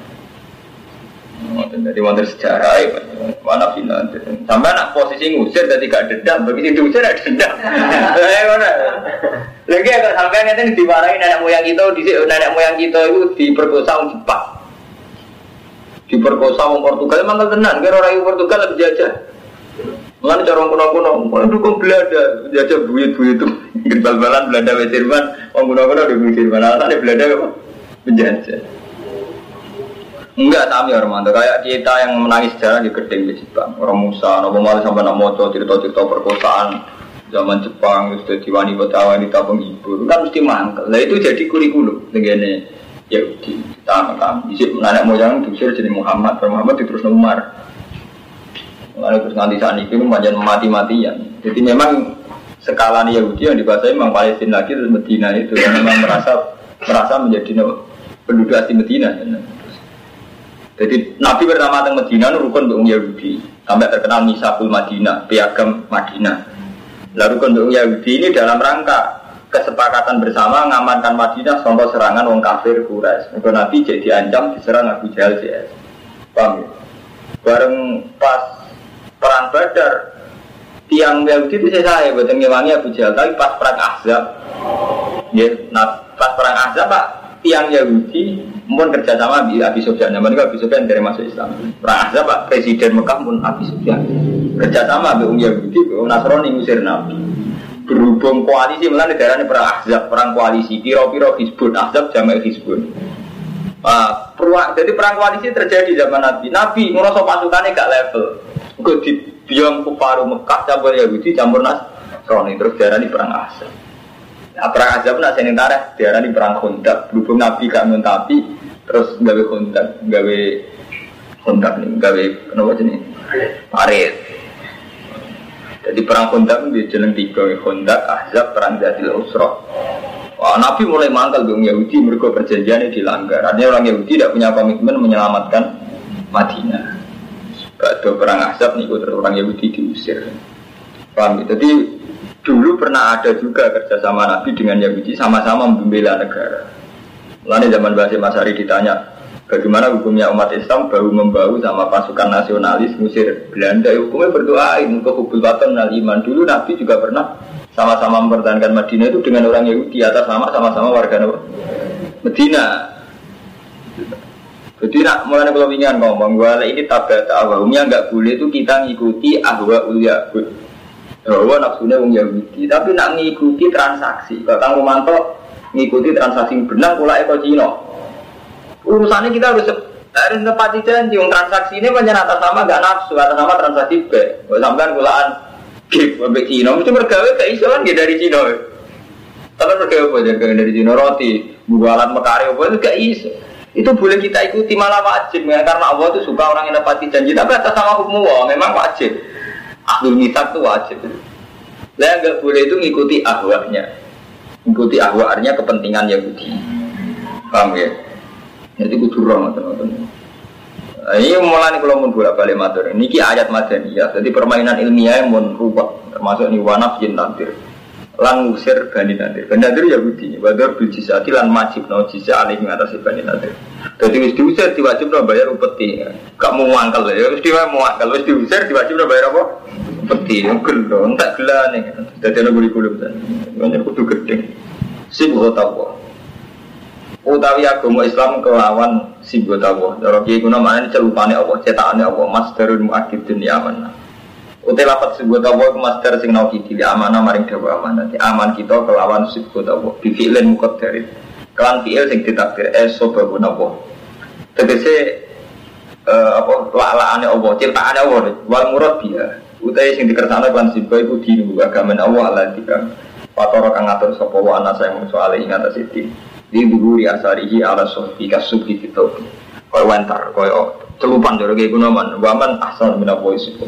S1: Jadi wonten sejarah ya, mana final. Sampai anak posisi ngusir jadi gak dendam, begitu diusir ada dendam. Saya mana? Lagi agak sampai nanti dimarahin nenek moyang kita, di nenek moyang kita itu diperkosa orang Jepang. Diperkosa orang Portugal, emang tenan, kira orang Portugal lebih jajah. Mulane cara kuno-kuno, mau dukung Belanda, jajah buyut-buyut itu. Bal-balan Belanda Jerman, wong kuno-kuno di Jerman. Alasannya Belanda apa? Menjajah. Enggak sami Armando, kayak kita yang menangis sejarah di gedeng di Jepang. Orang Musa, nopo malah sampai nak moco cerita-cerita perkosaan zaman Jepang, terus jadi wanita wanita penghibur, kan mesti mangkel. Nah itu jadi kurikulum dengan Yahudi. Kita kami, isi nenek moyang diusir jadi Muhammad, Muhammad terus Umar. Lalu terus nanti saat itu macam mati-matian. Jadi memang skala Yahudi yang dibahasai memang Palestina lagi terus Medina itu memang merasa merasa menjadi penduduk asli Medina. Ya. Jadi Nabi pertama teng Medina rukun untuk Yahudi sampai terkenal Misabul Madinah, piagam Madinah. Lalu rukun untuk Yahudi ini dalam rangka kesepakatan bersama mengamankan Madinah contoh serangan wong kafir Quraisy. Maka Nabi jadi diancam diserang Abu Jahal CS. Paham ya? Bareng pas perang Badar tiang Yahudi itu saya saya buat ngewangi Abu Jahal tapi pas perang Ahzab ya, nah pas perang Ahzab Pak tiang Yahudi mohon kerjasama di Abi Sufyan. Zaman itu Abi Sufyan dari masuk Islam. Rasa Pak Presiden Mekah pun Abi Sufyan. Kerjasama dengan Umi Yahudi, dengan Nasrani ngusir Nabi. Berhubung koalisi daerah ini perang Ahzab, perang koalisi. Piro-piro Hizbun, Ahzab jamak Hizbun. Nah, jadi perang koalisi terjadi zaman Nabi. Nabi ngerasa pasukannya gak level. Gue di biang kufaru Mekah campur Yahudi campur Nasrani terus daerah ini perang Ahzab. Nah, perang Ahzab nak sini tareh daerah ini perang Khandaq. Berhubung Nabi gak tapi terus gawe kontak gawe kontak nih gawe kenapa jenis parit jadi perang kontak di jalan tiga kontak ahzab perang jadi usroh Wah, Nabi mulai mangkal dong Yahudi mereka perjanjian dilanggar. Artinya orang Yahudi tidak punya komitmen menyelamatkan Madinah. Pada perang Ahzab nih terus orang Yahudi diusir. Paham? Jadi dulu pernah ada juga kerjasama Nabi dengan Yahudi sama-sama membela negara. Lalu zaman Basim Masari ditanya, bagaimana hukumnya umat Islam bahu membahu sama pasukan nasionalis musir Belanda? Ya, hukumnya berdoain ke hubul watan iman. Dulu Nabi juga pernah sama-sama mempertahankan Madinah itu dengan orang Yahudi atas nama sama-sama warga Medina. Jadi nak mulai kalau ingin ngomong, bahwa ini tabat awalnya nggak boleh itu kita ngikuti ahwa ulia bahwa nafsunya wong Yahudi, tapi nak ngikuti transaksi. Kang Romanto ngikuti transaksi benar pula eko Cina. Urusannya kita harus harus nepati janji. Yang transaksi ini banyak atas sama gak nafsu, atas sama transaksi B. Kalau sampean kulaan gip sampai Cina, mesti bergawe ke Islam ya dari Cina. Tapi bergawe apa aja dari Cina roti, bualan mekari apa itu gak iso. Itu boleh kita ikuti malah wajib ya karena Allah itu suka orang yang nepati janji. Tapi atas sama hukum Allah memang wajib. Ahlul misak itu wajib. Lah nggak boleh itu ngikuti ahwaknya ikuti ahwa artinya kepentingan Yahudi. Paham ya? Jadi kudu roh teman-teman. Ini mulai kalau mau bolak balik matur. Ini ayat madaniyah. Jadi permainan ilmiah yang mau rubah. Termasuk ini wanaf jin nantir lang usir bani nantir bani nantir Yahudi. Badar bil jisati lan majib. No jisa alih mengatasi bani nantir jadi wis diusir diwajib no bayar upeti. Gak mau mangkal ya. Wis diwajib mau mangkal wis diusir diwajib no bayar apa? Upeti. Gelo tak gelan nih jadi ada kurikulum dan banyak kudu gede sibuk tahu utawi agama Islam kelawan sibuk tahu cara kiai guna mana celupane Allah cetakane Allah masterun muakid dunia amanah Utai lapat sibuk tahu ke master sing nau kiti di amanah maring dewa amanah di aman kita kelawan sibuk tahu di fi'lin mukot dari kelan fi'il sing ditakdir eso babu nabo tegese uh, apa lalaane Allah ciptaane Allah wal murad dia utai sing dikersana kelan sibuk iku dinu agama Allah ala dikam Fatoro kang ngatur sapa wa ana saya mung soal ing atas iki. Di asarihi ala sufi kasubi kita. Koy wantar, koy celupan jare ge gunaman. Waman asal minawo isiku.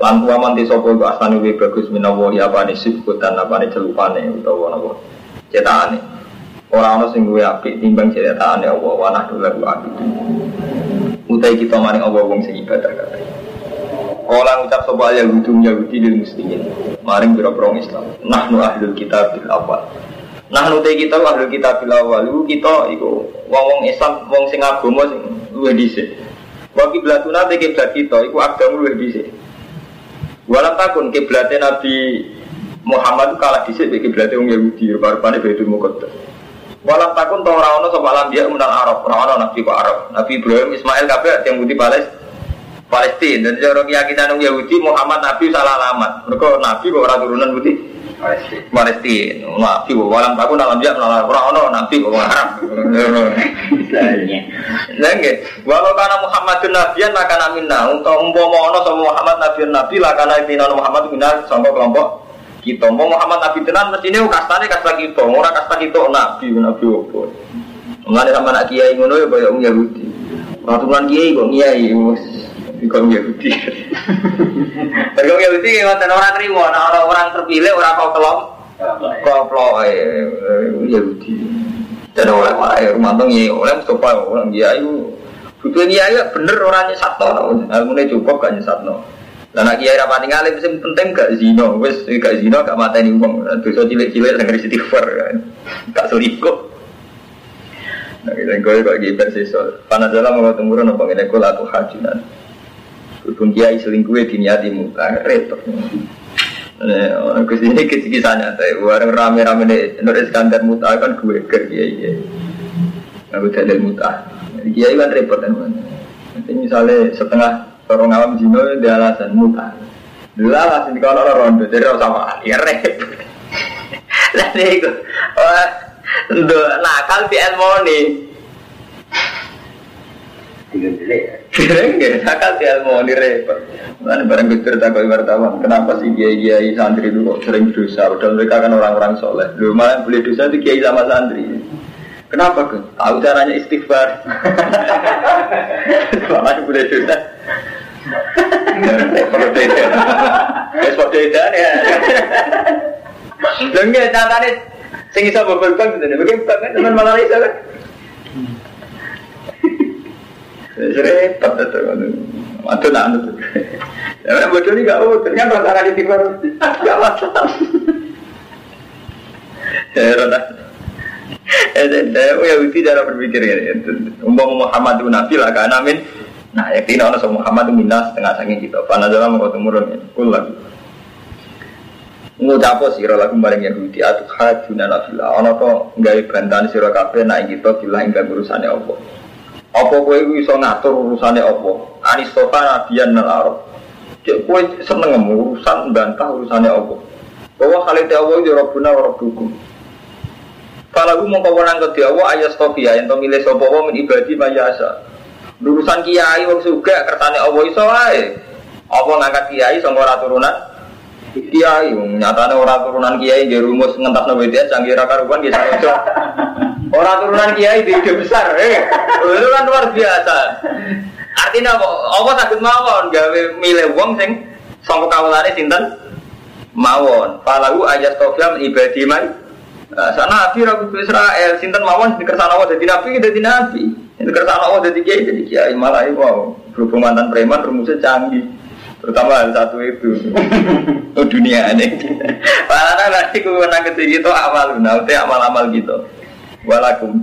S1: Lan waman di sapa iku asane bagus minawo ya apane sibku tan apane celupane utawa napa. Cetakane. Ora ana sing luwih apik timbang cetakane Allah wa nahdu lahu abid. Utai kita maring Allah wong sing ibadah kabeh. Kala ngucap sapa al Yahudi Yahudi lil muslimin. Maring biro-biro Islam. Nahnu ahlul kitab bil awal. Nahnu te kita ahlul kitab bil awal. Kita iku wong-wong Islam, wong sing agama sing luwih dhisik. Wa kiblatuna te kiblat kita iku agama luwih dhisik. Walam takun kiblatnya Nabi Muhammad kalah dhisik iki kiblatnya wong Yahudi rupa-rupane Baitul Muqaddas. Walam takun to ora ono sapa dia menang Arab, ora nabi kok Arab. Nabi Ibrahim, Ismail kabeh yang putih Palestina. Palestina. Dan cara keyakinan Yahudi Muhammad Nabi salah alamat. Mereka Nabi kok turunan putih. Palestina. Nabi kok walam takun alam dia menalar orang ono Nabi kok Arab. Nah, walau karena Muhammadun Nabian maka namina untuk umpama ono sama Muhammad Nabi Nabi lah karena intinya Muhammad minal sama kelompok kita. Mau Muhammad Nabi tenan mesti ini kastane kasta kita. Orang kasta kita Nabi Nabi apa? Mengenai sama anak kiai ngono ya kayak Yahudi. Peraturan kiai kok kiai Ikon Yahudi. Ikon Yahudi ngoten orang terima, orang orang terpilih orang kau kelom, kau Yahudi. Dan orang lain rumah tuh ya orang Mustafa orang dia itu butuh dia ya bener orangnya satu, ilmunya cukup gak nyesatno. Dan nak kiai rapati ngalim sing penting gak zino, wes gak zino gak mateni wong, dosa cilik-cilik sing istighfar kan. Gak selingkuh. Nah, kita kau kok gitu bersisol. Panas dalam mau temurun apa ini kau laku hajunan. Berhubung kiai selingkuh di niati muka repot. Nah, ke sini kisah-kisahnya, tapi orang rame-rame nih, Nur Iskandar muta kan gue ke kiai. Aku dalil muta. Kiai kan repot kan. Nanti misalnya setengah orang awam jino dia alasan muta. Dulu alasan di kalau rondo, jadi orang sama ya repot. Lalu itu, untuk nakal di Elmoni. Enggak, nakal di Elmoni repot. Mana barang gue takut wartawan, kenapa sih kiai kiai santri itu kok sering dosa? Padahal mereka kan orang-orang soleh. Lu malah boleh dosa itu kiai sama santri. Kenapa ke? Tahu caranya istighfar. Malah boleh dosa. Kalau beda, es beda ya. Lho nggih catane sing iso bobol bang gitu. Bagaimana kan teman malah iso kan. Repot itu kan. Matu nak nut. Ya orang bodoh ini gak bodoh kan rasa di timur gak masalah. Ya rada. Eh, ya itu cara berpikir ya. Umpama Muhammad itu nabi lah kan amin. Nah, ya tidak ada Muhammad itu minas setengah saking kita. Pana dalam mau temurun ya. Kulang ngucapo sira lagu maring Yahudi atuh hajuna nafila ana to gawe bantahan sira kabeh nek kita bilang ing urusane apa apa kowe iso ngatur urusane apa? Anistofa nabiyan nal arab. Cek kowe seneng urusan bantah urusane apa? Bahwa khalite Allah ya rabbuna wa rabbukum. Kalau mau kau nang ke Allah ayat stofia yang milih sopo min ibadi mayasa. Urusan kiai wong suga kertane Allah iso ae. Apa ngangkat kiai sangka ora turunan? Kiai nyatane orang turunan kiai dia rumus ngentas nabi dia canggih rupan dia sarojo orang turunan kiai di ide besar eh. Itu kan luar biasa. Artinya apa? Apa sakit mawon? Gawe milih wong sing sangka kawulane sinten? Mawon. Falahu ayat tofia ibadi man sana nabi rabu Israel sinten mawon? Dikersana Allah jadi nabi jadi nabi. Dikersana Allah jadi kiai jadi kiai. Malah wow. Berhubung mantan preman rumusnya canggih. Terutama hal satu itu. Oh dunia ini. Karena nanti ku menang kecil gitu amal nanti amal-amal gitu walakum.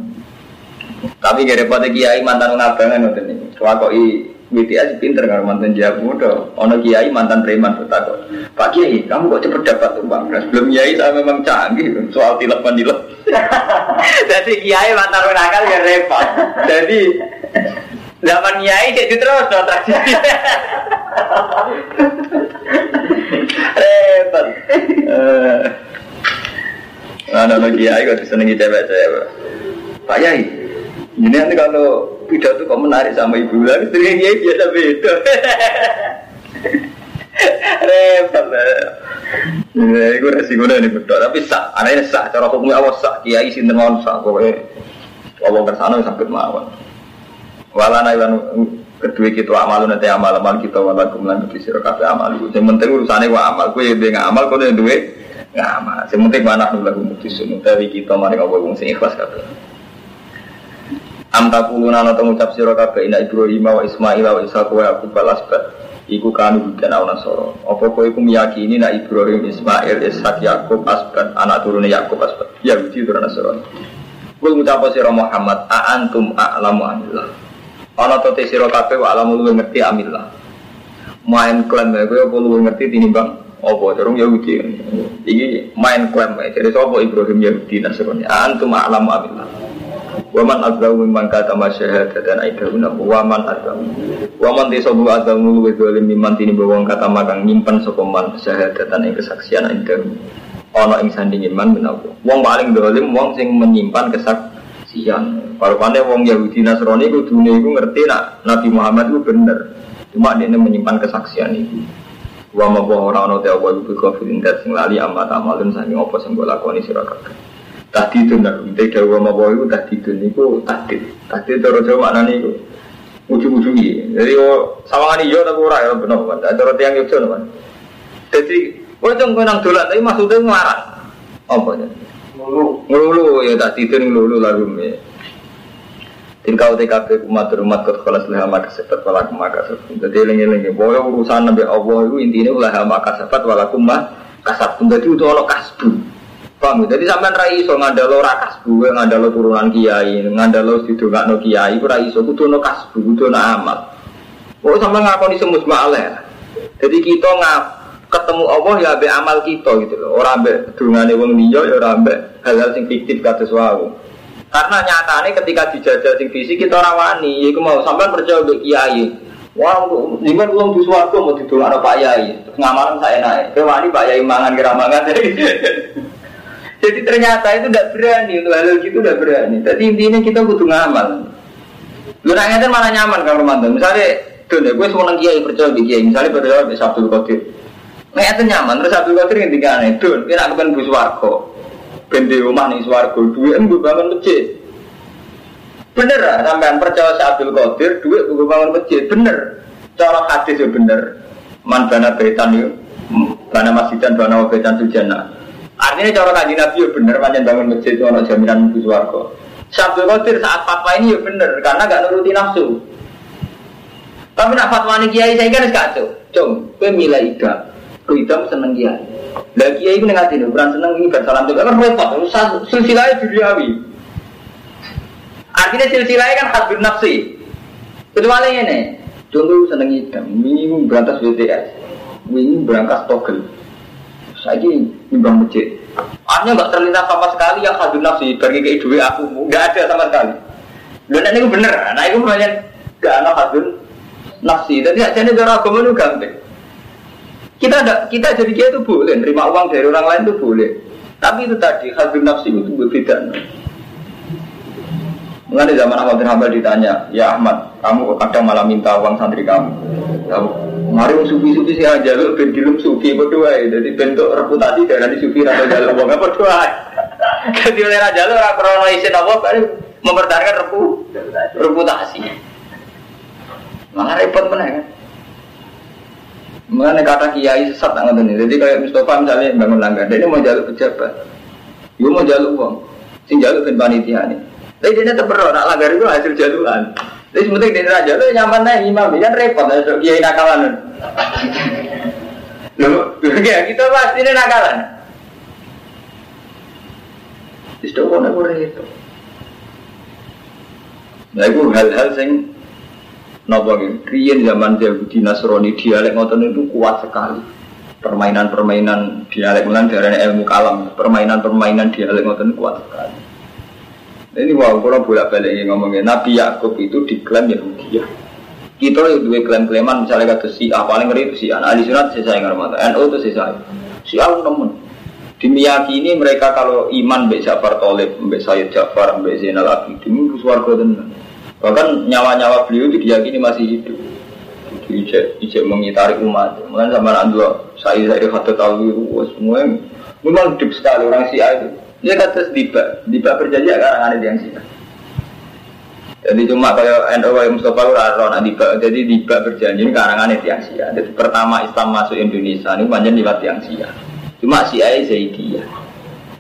S1: Tapi gak repot kiai mantan ngabangan nanti nih wakoi BTS pinter kan mantan jago muda ono kiai mantan preman bertakut Pak Kiai kamu kok cepet dapat tumbang nah, sebelum kiai saya memang canggih soal tilap mandilap jadi kiai mantan nakal ya repot. Jadi zaman kiai jadi terus no tradisi repot Mana lagi kiai kok disenangi cewek-cewek Pak Yai ini nanti kalau pidato kok menarik sama ibu? Lagi sering kiai biasa beda. Repot lah itu resiko nih betul tapi sah anaknya sah cara hukumnya awas sah kiai sinten mawon sah pokoknya Allah kersana sakit mawon. Walana ilan kedua kita amal nanti amal amal kita wala kumlan kedua siro kafe amal yang penting urusannya wa amal kue nggak amal kue dua nggak amal yang penting mana dulu lagu mutusun tapi kita mari ngawal wong sing ikhlas kafe Am takuluna ana ngucap sira kabeh ina Ibrahim wa Ismail wa Ishaq wa Yaqub balas Iku kanu bukan au nasoro. Apa kowe iku meyakini nak Ibrahim, Ismail, Ishak, Yakub, Asbat, anak turune Yakub, Asbat. Yahudi turun Nasrani. Kul ngucap sira Muhammad, a antum a'lamu amillah. Ana to te sira kabeh wa alamu ngerti amillah. Main klaim kowe apa luwih ngerti tinimbang apa? Dorong Yahudi. Iki main klaim jadi sapa Ibrahim Yahudi? Nasrani. Antum a'lamu amillah. Waman azlamu mimman kata masyahada dan aidahuna Waman azlamu. Waman tisobu azlamu luwe dolim mimman tini bawang kata makang nyimpan sokoman syahadatan yang kesaksian aidahuna. Ono ing sandingin man menawa. Wong paling dolim wong sing menyimpan kesaksian. Kalau pandai wong Yahudi Nasrani itu dunia ngerti nak Nabi Muhammad itu bener. Cuma dia menyimpan kesaksian itu Wa ma orang ono te apa ibu kafirin dat sing lali amat amalun saking apa sing bola lakoni sira Tadi itu nak minta dawa ma bawa itu tadi itu niku tadi tadi cara Jawa mana niku ujung-ujung ini. Jadi oh sawangan iyo tapi ora ya benar kan. Cara tiang yo kan. Jadi oh jangan kau nang dolan tapi maksudnya ngarang apa ya? Ngulu ngulu ya tadi itu ngulu lalu. Tilka UTKP umat umat kot kelas leha maka sifat walakum maka sifat. Jadi lengi-lengi, bahwa urusan Nabi Allah itu intinya ulah maka sifat walakum maka kasab. Jadi itu Allah kasbu. Paham? Jadi sampean ra iso ngandalo ra kasbu, ngandalo turunan kiai, ngandalo sidongakno kiai, ora iso kudu ono kasbu, kudu ono amal. Oh sampean ngakoni semus ma'aleh. Jadi kita ngap ketemu Allah ya ambek amal kita gitu loh. Ora ambek dungane wong liya ya ora ambek hal-hal sing fiktif kados wau. Karena nyatane ketika dijajal sing fisik kita ora wani, iku mau sampean percaya mbek kiai. Wah, jangan belum di suatu mau didongakno Pak Yai. Ngamaran saya naik. Kewani Pak Yai mangan kira mangan. Jadi ternyata itu tidak berani untuk hal gitu tidak berani. Jadi intinya kita butuh ngamal. Lu nanya malah nyaman kalau Romanto. Misalnya, tuh deh, gue semua kiai percaya di kiai. Misalnya percaya di Sabtu Qadir. Nah itu nyaman. Terus Sabtu Qadir yang tiga aneh. Tuh, kita nak kepen bus warga. Ben di rumah nih swargo. Duit gue bangun masjid. Bener lah, sampean percaya Sabtu Qadir. Duit gue bangun masjid. Bener. Cara hadis ya bener. Man bana betan yuk. Bana masjid dan bana wabetan sujana. Artinya cara kaji Nabi ya bener, panjang bangun masjid ada jaminan mungkin suarga. Sabtu Qadir saat fatwa ini ya bener, karena gak nuruti nafsu. Tapi nak fatwa ini kiai saya kan kacau. Cung, gue milih gue idam seneng kiai. Lah kiai itu nengatin, bukan seneng ini bersalam juga kan repot. Silsilahnya duniawi. Artinya silsilahnya kan hadbir nafsi. Kecuali ini, contoh seneng idam, ini berantas BTS, ini berangkas togel. Saya ini nimbang masjid. Artinya nggak terlintas sama sekali yang hadir nafsi bagi ke duit aku, nggak ada sama sekali. Dan ini bener, nah itu banyak gak ada hadir nafsi. Jadi aja ini cara agama itu gampang. Kita ada, kita jadi dia itu boleh, terima uang dari orang lain itu boleh. Tapi itu tadi hadir nafsi itu berbeda. Mengenai zaman Ahmad bin Hanbal ditanya, ya Ahmad, kamu kadang malah minta uang santri kamu. Mari sufi-sufi sih aja lu ben sufi berdua ya. Jadi bentuk reputasi dari sufi rada jalan wong apa doa. Jadi oleh raja lu ora krono isin apa baru mempertahankan repu reputasi. Malah repot mana kan. Mengenai kata kiai sesat nggak ngoten Jadi kayak Mustafa misalnya bangun langgar, dia mau jaluk pejabat, dia mau jaluk uang, sing jaluk ben panitia nih. Tapi dia tetap berdoa, nak langgar itu hasil jaluan. Jadi sementing di raja lu nyaman nih imam, kan repot ya kiai nakalan. Loh, ya kita pasti ini nakalan. Boleh itu. Nah itu hal-hal sing Napa Rian zaman Yahudi Nasrani dialek ngoten itu kuat sekali. Permainan-permainan dialek mulan dari ilmu kalam, permainan-permainan dialek ngoten kuat sekali. Ini wow, kalau bolak balik ngomongin Nabi Yakub itu diklaim Yahudi ya. Kita itu dua klaim-klaiman misalnya kata si A paling ngeri itu si A. Nah, di sunat saya ngerti NU itu saya. Si A nemen. Dimiyakini mereka kalau iman Mbak Jafar Tolib, Mbak Sayyid Jafar, Mbak Zainal Abidin itu suarga. Bahkan nyawa-nyawa beliau diyakini masih hidup. Ijek, ijek mengitari umat. Mungkin sama Anda, saya saya kata tahu semua memang hidup sekali orang si A itu. Dia kata tiba, tiba berjanji akan ada yang sih. Jadi cuma kalau NU yang Mustafa Raro nanti jadi tiba berjanji karangan yang sia. Jadi pertama Islam masuk Indonesia ini banyak lewat yang sia. Cuma si A Zaidiyah.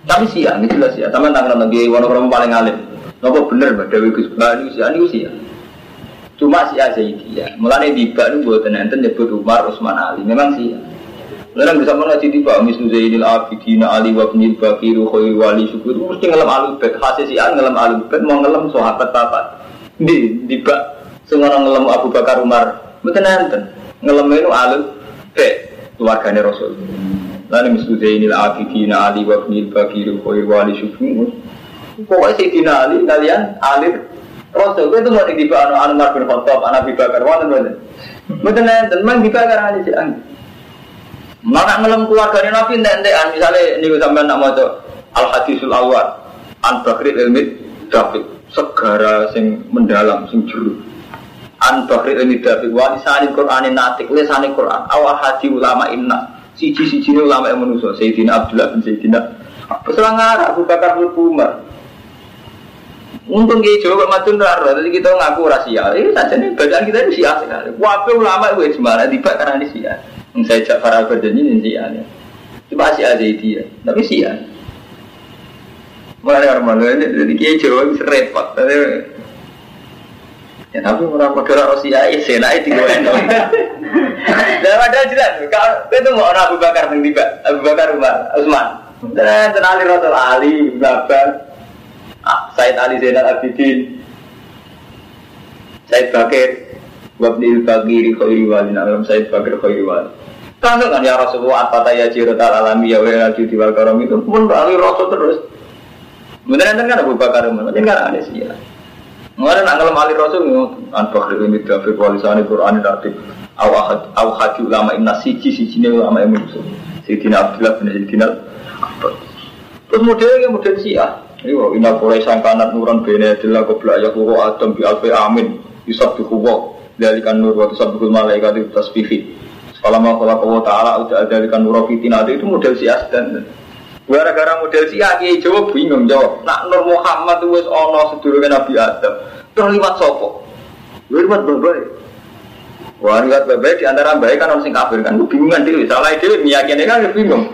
S1: Tapi sia, ini jelas ya. Taman tangan lagi warna paling alim. Nopo bener mbak Dewi Gus Bani usia ini usia. Cuma si Azaidiyah. Mulane tiba itu buat enten nyebut Umar Utsman Ali. Memang sih. Lalu bisa mana jadi tiba mislu Zainil Abidin Ali wa bin Bakiru Khairi Wali Syukur mesti ngelam alu bet hasil si An ngelam alu bet mau ngelam sahabat apa di tiba semua ngelam Abu Bakar Umar betul enten ngelam itu alu bet keluarganya Rasul. Lalu mislu Zainil Abidin Ali wa bin Bakiru Khairi Wali Syukur Pokoknya Sayyidina Ali kalian alir Rasul itu mau di anu anu Umar bin Khattab, anak Abu Bakar, wonten mboten. Mboten enten, mang dibakar ali sik ang. Mana ngelem keluarga Nabi entek-entekan misalnya niku sampean nak maca Al Hadisul Awal An Bakri Ilmi David segara sing mendalam sing jero. An Bakri Ilmi David wa lisani Qur'anin natik lisani Qur'an awal hadi ulama inna siji-siji ulama yang manusia Sayyidina Abdullah bin Sayyidina Peselang Abu Bakar bin Umar Untung kita Jawa matun raro, jadi kita ngaku rahasia. Ini saja nih bacaan kita itu sia sekali. Wape ulama itu cuma tiba karena ini sia. Yang saya cak para berjanji ini sia. Cuma sia aja itu ya, tapi sia. Mulai orang malu ini, jadi kita Jawa bisa repot. Ya tapi orang negara Rusia ya sena itu gue endo. Dan ada jelas, kalau itu mau orang Abu Bakar tiba, Abu Bakar Umar, Utsman. Dan tenali Rasul Ali, Babar, Said Ali Zainal Abidin Said Bakir Wabnil Bagiri Khairi Wali Nalam Said Bakir Khairi Wali Langsung kan ya Rasulullah Atata ya jirotal alami ya wa judi wal karam itu pun balik Rasul terus Bener enten kan Abu Bakar Umar, kan ada sih ya. Mengenai nak ngelam Ali Rasul, an Bakri ini David walisani Quran Ratib, awahad awahadi ulama inna siji siji ini ulama musuh. Sayyidina Abdullah bin Sayyidina Terus modelnya model Syiah. Iya, inna Quraisyan kanat nuran bene adalah kobla ya kuro adam bi alfi amin yusab bi kuwo dari kan nur waktu sabukul malaikat itu tasbihi. Kalau mau kalau kau taala udah dari kan nur fitin itu model si asdan. Gara-gara model si aki jawab bingung jawab. Nak Nur Muhammad itu wes ono sedurunge Nabi Adam. Terus liwat sopo. Liwat babai. Wah, liwat babai di antara baik kan orang sing kafir kan. Bingungan diri. Salah itu meyakini kan bingung.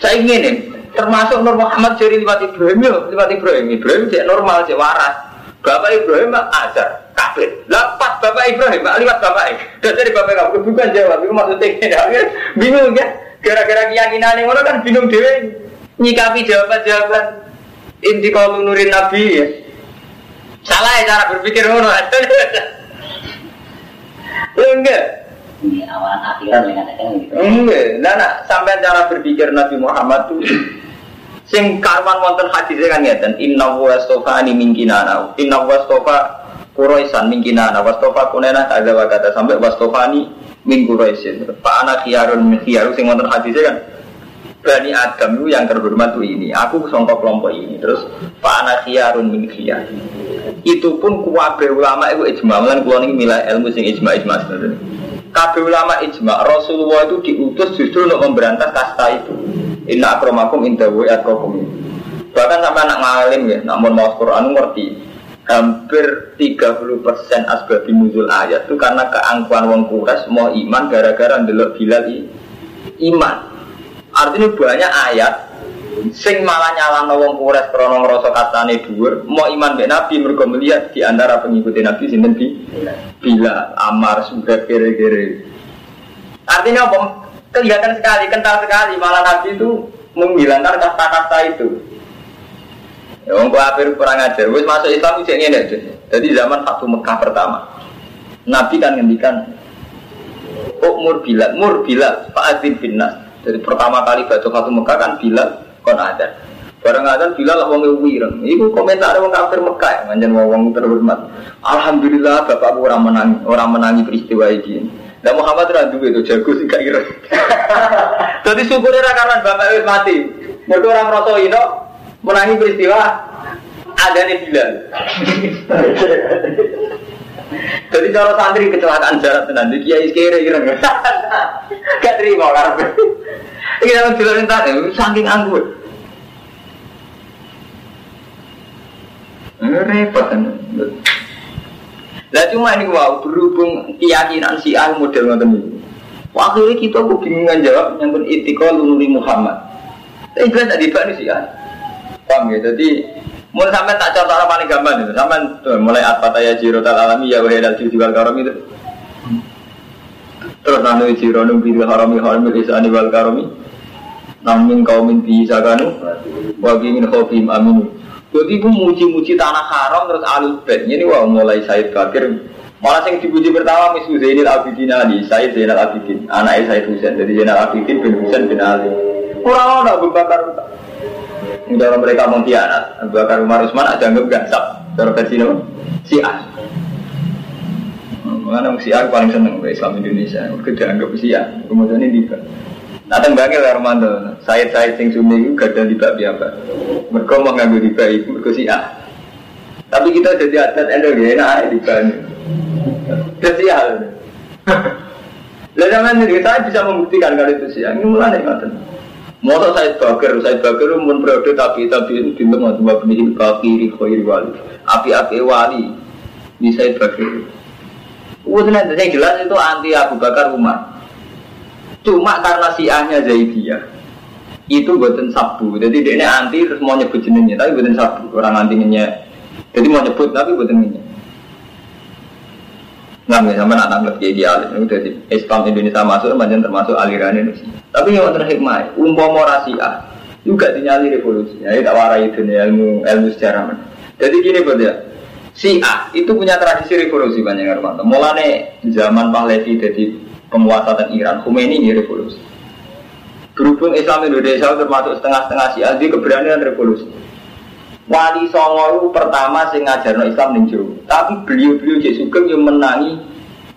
S1: Saya ingin nih termasuk Nur Muhammad jadi lewat Ibrahim ya, lewat Ibrahim. Ibrahim cek normal, cek waras. Bapak Ibrahim ajar, kafir. Lah pas Bapak Ibrahim lewat Bapak. Dan dari Bapak kamu bukan jawab, itu maksudnya ya, bingung ya. Gara-gara keyakinan yang orang kan bingung dewe nyikapi jawaban-jawaban inti kalau nurin Nabi ya. Salah ya cara berpikir ngono. Enggak.
S3: Ini awalan akhiran dengan gitu.
S1: Enggak. Nah, sampai cara berpikir Nabi Muhammad tuh Sing karwan wonten hadisnya kan ngeten, inna wa stofani min kinana, inna wa stofa Quraisan min kinana, wa stofa kunena kata wa kata sampai wa stofani min Quraisin. Pak anak khiyarun min sing wonten hadisnya kan Bani Adam itu yang terhormat tuh ini, aku songkok kelompok ini. Terus Pak anak khiyarun min khiyar. Itu pun kuwabe ulama itu ijma, lan kula niki milah ilmu sing ijma ijma sebenarnya. Kabeh ulama ijma, Rasulullah itu diutus justru untuk memberantas kasta itu. Inna akromakum indawu atkokum. Bahkan sampai anak ngalim ya, namun mau Quran ngerti. Hampir 30% asbabi nuzul ayat itu karena keangkuhan wong kuras mau iman gara-gara ndelok Bilal iman. Artinya banyak ayat sing malah nyala wong kuras krono ngrasa katane dhuwur mau iman mbek Nabi mergo melihat di antara pengikut Nabi sinten bi Bilal, Amar, sudah kere-kere. Artinya apa? kelihatan sekali, kental sekali. Malah Nabi itu menghilangkan kasta-kasta itu. Ya, wong kafir kurang ajar. Wis masuk Islam itu ini aja. Jadi zaman satu Mekah pertama, Nabi kan ngendikan, umur Bilal, mur Bilal, Pak Azim bin Nas. Jadi pertama kali baca satu Mekah kan Bilal kon ada. Barang ada Bilal wong wireng. Iku komentar wong kafir Mekah, ya, manjen wong terhormat. Alhamdulillah bapakku orang menang, orang menangi peristiwa ini. Nah Muhammad randu itu jago sih gak kira. Jadi syukurnya karena bapak itu mati. Mereka orang merasa itu menangi peristiwa ada nih bilang. Jadi cara santri kecelakaan jarak tenan kiai kere kira Gak terima karena ini dalam bilang tadi saking anggur. Repot kan. Lah cuma ini wow berhubung keyakinan si ah model ngoten ini. Akhirnya kita kok bingungan jawab yang pun itikal nuri Muhammad. Tapi jelas tadi pak si ah. Paham ya? Jadi Mulai sampai tak contoh paling gampang itu. Sampai tuh, mulai apa taya jiro tal alami ya wahai dal wal karom itu. Terus nanu jiro nung bil harami harami isani wal karomi. Namin kaumin bi sakanu wagi min khofim aminu. Jadi aku muji-muji tanah haram terus alus bed. Ini wah mulai Said Bakir. Malah yang dipuji pertama misu Zainal Abidin Ali, Said Zainal Abidin, anaknya Said Husain. Jadi Zainal Abidin bin Husain bin Ali. Orang-orang Abu Bakar dalam mereka mengkhianat Abu Bakar Umar Usman ada anggap gansap cara versi apa? Syiah Mengenai Syiah paling seneng Islam Indonesia Mereka anggap Syiah Kemudian ini tiba Nah tembaknya lah Romanto Said Said sing Sunni itu gak ada tiba biapa Mereka mau ngambil tiba itu Mereka Syiah Tapi kita jadi adat enak ya enak aja tiba Jadi Syiah Lalu zaman ini saya bisa membuktikan kalau itu Syiah Ini mulai nih Masa saya bakar, saya bakar pun periode tapi tapi itu pintu nggak cuma penih kafiri khairi wali, api-api wali di saya bakar. Saya jelas itu anti Abu Bakar Umar. Cuma karena siahnya Zaidiyah itu buatan sabu. Jadi dia ini anti terus mau nyebut jenengnya, tapi buatan sabu. Orang antinya jadi mau nyebut tapi buatan jenengnya. Nah, misalnya anak anak kayak dia itu dari Islam Indonesia masuk, macam termasuk aliran Indonesia. Tapi yang terakhir hikmah, umpama rasia juga dinyali revolusi. Ya, tak warai nih ilmu ilmu sejarah. Jadi gini buat ya, si A itu punya tradisi revolusi banyak yang Mulane zaman Pahlavi jadi penguasa dan Iran, Khomeini ini revolusi. Berhubung Islam Indonesia termasuk setengah-setengah si A, dia keberanian revolusi. Wali Songo pertama sing ngajarno Islam ning Tapi beliau-beliau Cek Sugeng yang menangi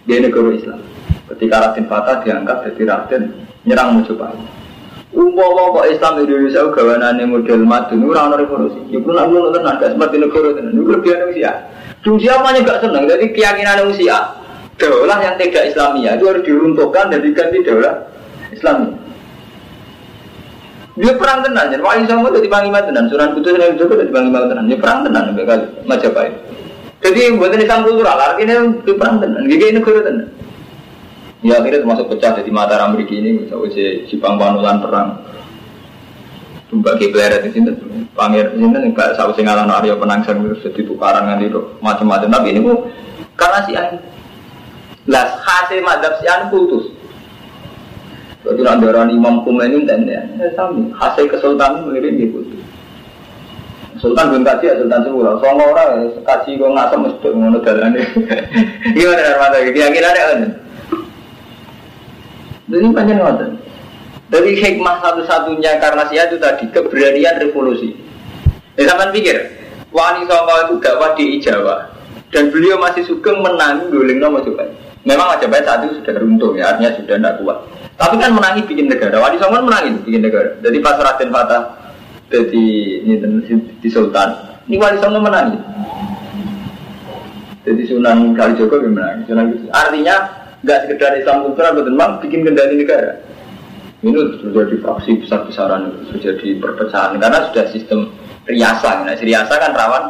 S1: di negara Islam. Ketika Raden Fatah diangkat jadi Raden nyerang Mojopahit. Umpama kok Islam Indonesia gawanane model madun ana revolusi. Iku nak ngono tenan gak seperti negara tenan. Iku lebihan wong Sia. Dunia mana gak seneng. Jadi keyakinan wong Sia. Daulah yang tidak Islamia itu harus diruntuhkan dan diganti daulah Islamia. Dia perang tenan, jadi wali sama itu dipanggil tenan, suran kudus dan juga itu dipanggil tenan, dia perang tenan, sampai kali Majapahit. Jadi buat Islam kultural, artinya dia perang tenan, gini negara tenan. Ya akhirnya termasuk pecah jadi mata Amerika ini, misalnya si Jepang panulan perang. Tumbak Kibler di sini, pangir di sini, nggak sahabat singalan Arya penangsang terus jadi tukaran nanti macam-macam. Tapi ini bu, karena si An, lah madhab si An putus. Berarti nandaran Imam Khomeini dan ya, sami. Hasil kesultanan mengirim di putih. Sultan bin kaji ya Sultan Sewura. Soalnya orang kaji kok ngasem mesti ngono dalane. Gimana Armada? Keyakinannya kan? Jadi panjang ngoten. Jadi hikmah satu-satunya karena sih itu tadi keberanian revolusi. Ya sampean pikir, Wani Songo itu dakwah di Jawa dan beliau masih sugeng menang guling nomor coba. Memang Majapahit saat itu sudah runtuh ya, artinya sudah tidak kuat. Tapi kan menangi bikin negara. Wali Songo kan menangi bikin negara. Jadi pas Raden Fatah jadi ini di Sultan, ini Wali Songo menangi. Jadi Sunan Kalijogo menangi. Sunan Artinya nggak sekedar Islam kultural, betul memang bikin kendali negara. Ini terjadi fraksi besar-besaran, terjadi perpecahan karena sudah sistem riasa. Nah, riasa kan rawan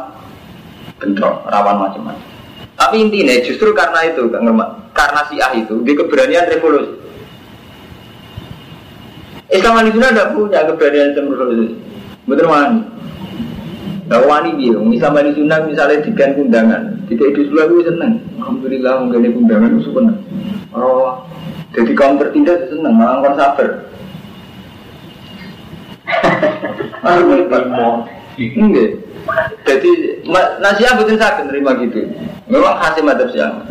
S1: bentrok, rawan macam-macam. Tapi intinya justru karena itu, karena si ah itu, di keberanian revolusi. Islam Malaysia tidak punya keberanian revolusi. Betul wani. Nah, wani dia, Islam Malaysia misalnya dikan undangan, tidak itu selalu senang. Alhamdulillah mengenai undangan itu senang. Oh, jadi kaum tertindas senang, malah kon sabar. Enggak. Jadi nasihat betul saya menerima gitu. Memang hasil madhab siang.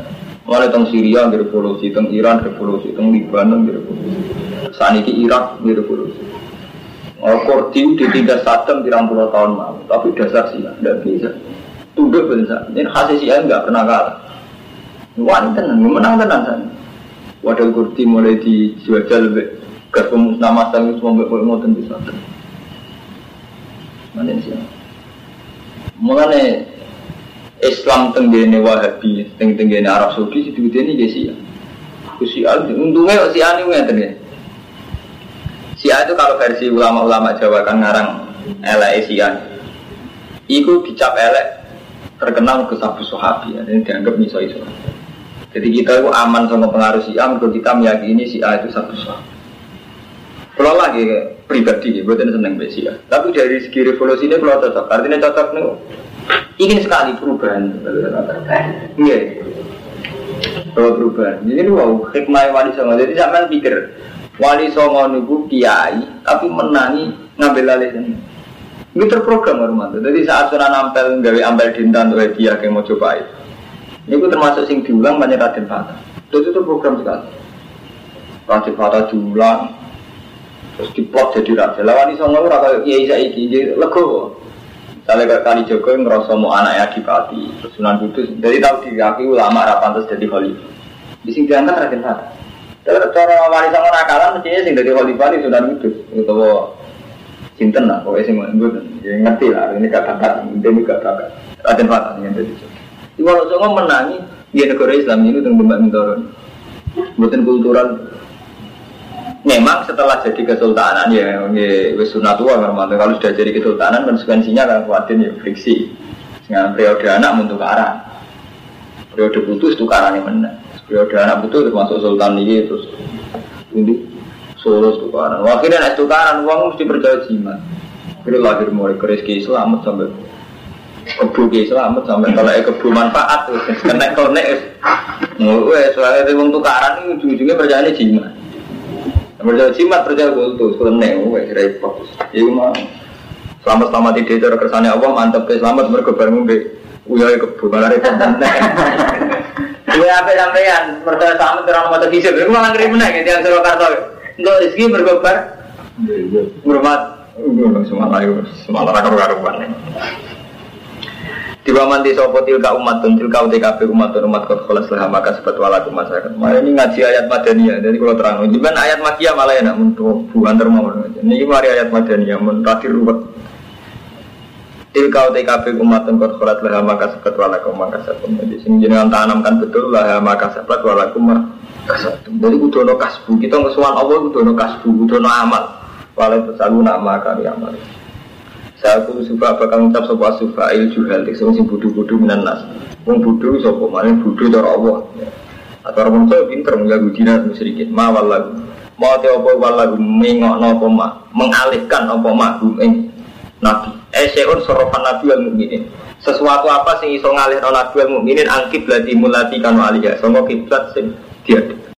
S1: Mulai tentang Syria revolusi, tentang Iran revolusi, tentang Libanon revolusi. Saat ini Irak revolusi. Oh, Kordi ditinggal Saddam di puluh tahun lalu, tapi dasar sih tidak bisa. Tunduk betul Ini hasil sih nggak pernah kalah. Wani tenang, menang tenang sana. Wadah Kordi mulai dijual lebih gas pemusnah masa itu boleh mau tentu. Mana sih? Mengenai Islam tenggene Wahabi, teng tenggene Arab Saudi situ ini jadi sih. Si Al, untungnya si Ani ngeten ya. Si A itu kalau versi ulama-ulama Jawa kan ngarang elek A. Iku dicap elek terkenal ke sabu sahabi ya, dan dianggap miso iso. Jadi kita itu aman sama pengaruh si kalau kita meyakini si A itu sabu sahabi. Kalau lagi pribadi, buatan seneng besi ya. Tapi dari segi revolusi ini kalau cocok, artinya cocok nih. Ingin sekali perubahan. Iya. Kalau perubahan. Jadi wow, hikmah wali songo. Jadi sampean pikir wali songo niku kiai, tapi menangi ngambil alih ini. Ini terprogram Romanto. Jadi saat surah nampel gawe ampel dintan tuh dia yang mau coba. Ini termasuk sing diulang banyak Raden Fata. Itu itu program sekali. Raden Fata diulang, terus diplot jadi raja. Lawan iso ngono ora kaya kiai saiki lego. Misalnya kayak kali Joko yang ngerasa mau anaknya adipati, terus Sunan Kudus, jadi tahu diakui ulama rapan terus jadi khalifah. Di sini diangkat Raden Fata. Terus cara wali sama nakalan mestinya sing jadi khalifah di Sunan Kudus, utawa Sinten lah, pokoknya sing ngono ya ngerti lah, ini gak bakat, ini gak bakat. Raden Fata yang jadi. Di walau songo menangi, dia negara Islam ini untuk Mbak Mintoron. Buatan kultural Memang setelah jadi kesultanan ya, wis sunatua kalau sudah jadi kesultanan konsekuensinya kan kuatin ya friksi. Dengan periode anak untuk arah. Periode putus tukarannya mana? Periode anak putus termasuk sultan ini terus untuk Solo tukaran. Wah, akhirnya naik tukaran uang mesti percaya jimat. Kira lahir mulai ke rezeki selamat sampai kebu ke selamat sampai kalau kebu manfaat tuh kena konek. Gue soalnya itu tukaran itu ujung-ujungnya percaya jimat. Percaya jimat percaya kultus, kelenek, wes repot. Iku mah selamat selamat ide cara kersane Allah mantep ke selamat mereka bareng be uyai kebu malah repot tenan. Gue apa sampean percaya selamat orang mau terhisap, iku malah ngeri menang ya tiang Surakarta. Untuk rezeki berkobar, bermat, semalah semalah rakar karuan. Tiba mandi sopo tilka umatun tilka UTKB umatun umat kot kholas lah maka sebab walaku masyarakat. Malah ini ngaji ayat madaniyah. Jadi kalau terang, jiban ayat makiyah malah enak untuk bukan termau. Ini mari ayat madaniyah mentraktir ruwet. Tilka UTKB umatun kot kholas lah maka sebab walaku maka sebab. Jadi sing jenengan tanamkan betul lah maka sebab walaku maka Jadi kudono kasbu kita ngesuan Allah kudono kasbu kudono amal. Walau tersalu nama kami amal. Saya aku suka bakal ngucap sopa sufa il juhal Tik sing budu-budu minan nas. Wong budu sopa maling budu cara Allah. Atau orang saya pinter mengganggu dina sedikit. Ma wallagu Mau te apa wallagu mengok nopo ma? Mengalihkan apa ma? Ing Nabi. Eh seun sorofan nabi al mukminin. Sesuatu apa sing iso ngalih nabi al mukminin? Angkib lati mulati kanu aliyah. Songo kiblat sing diadek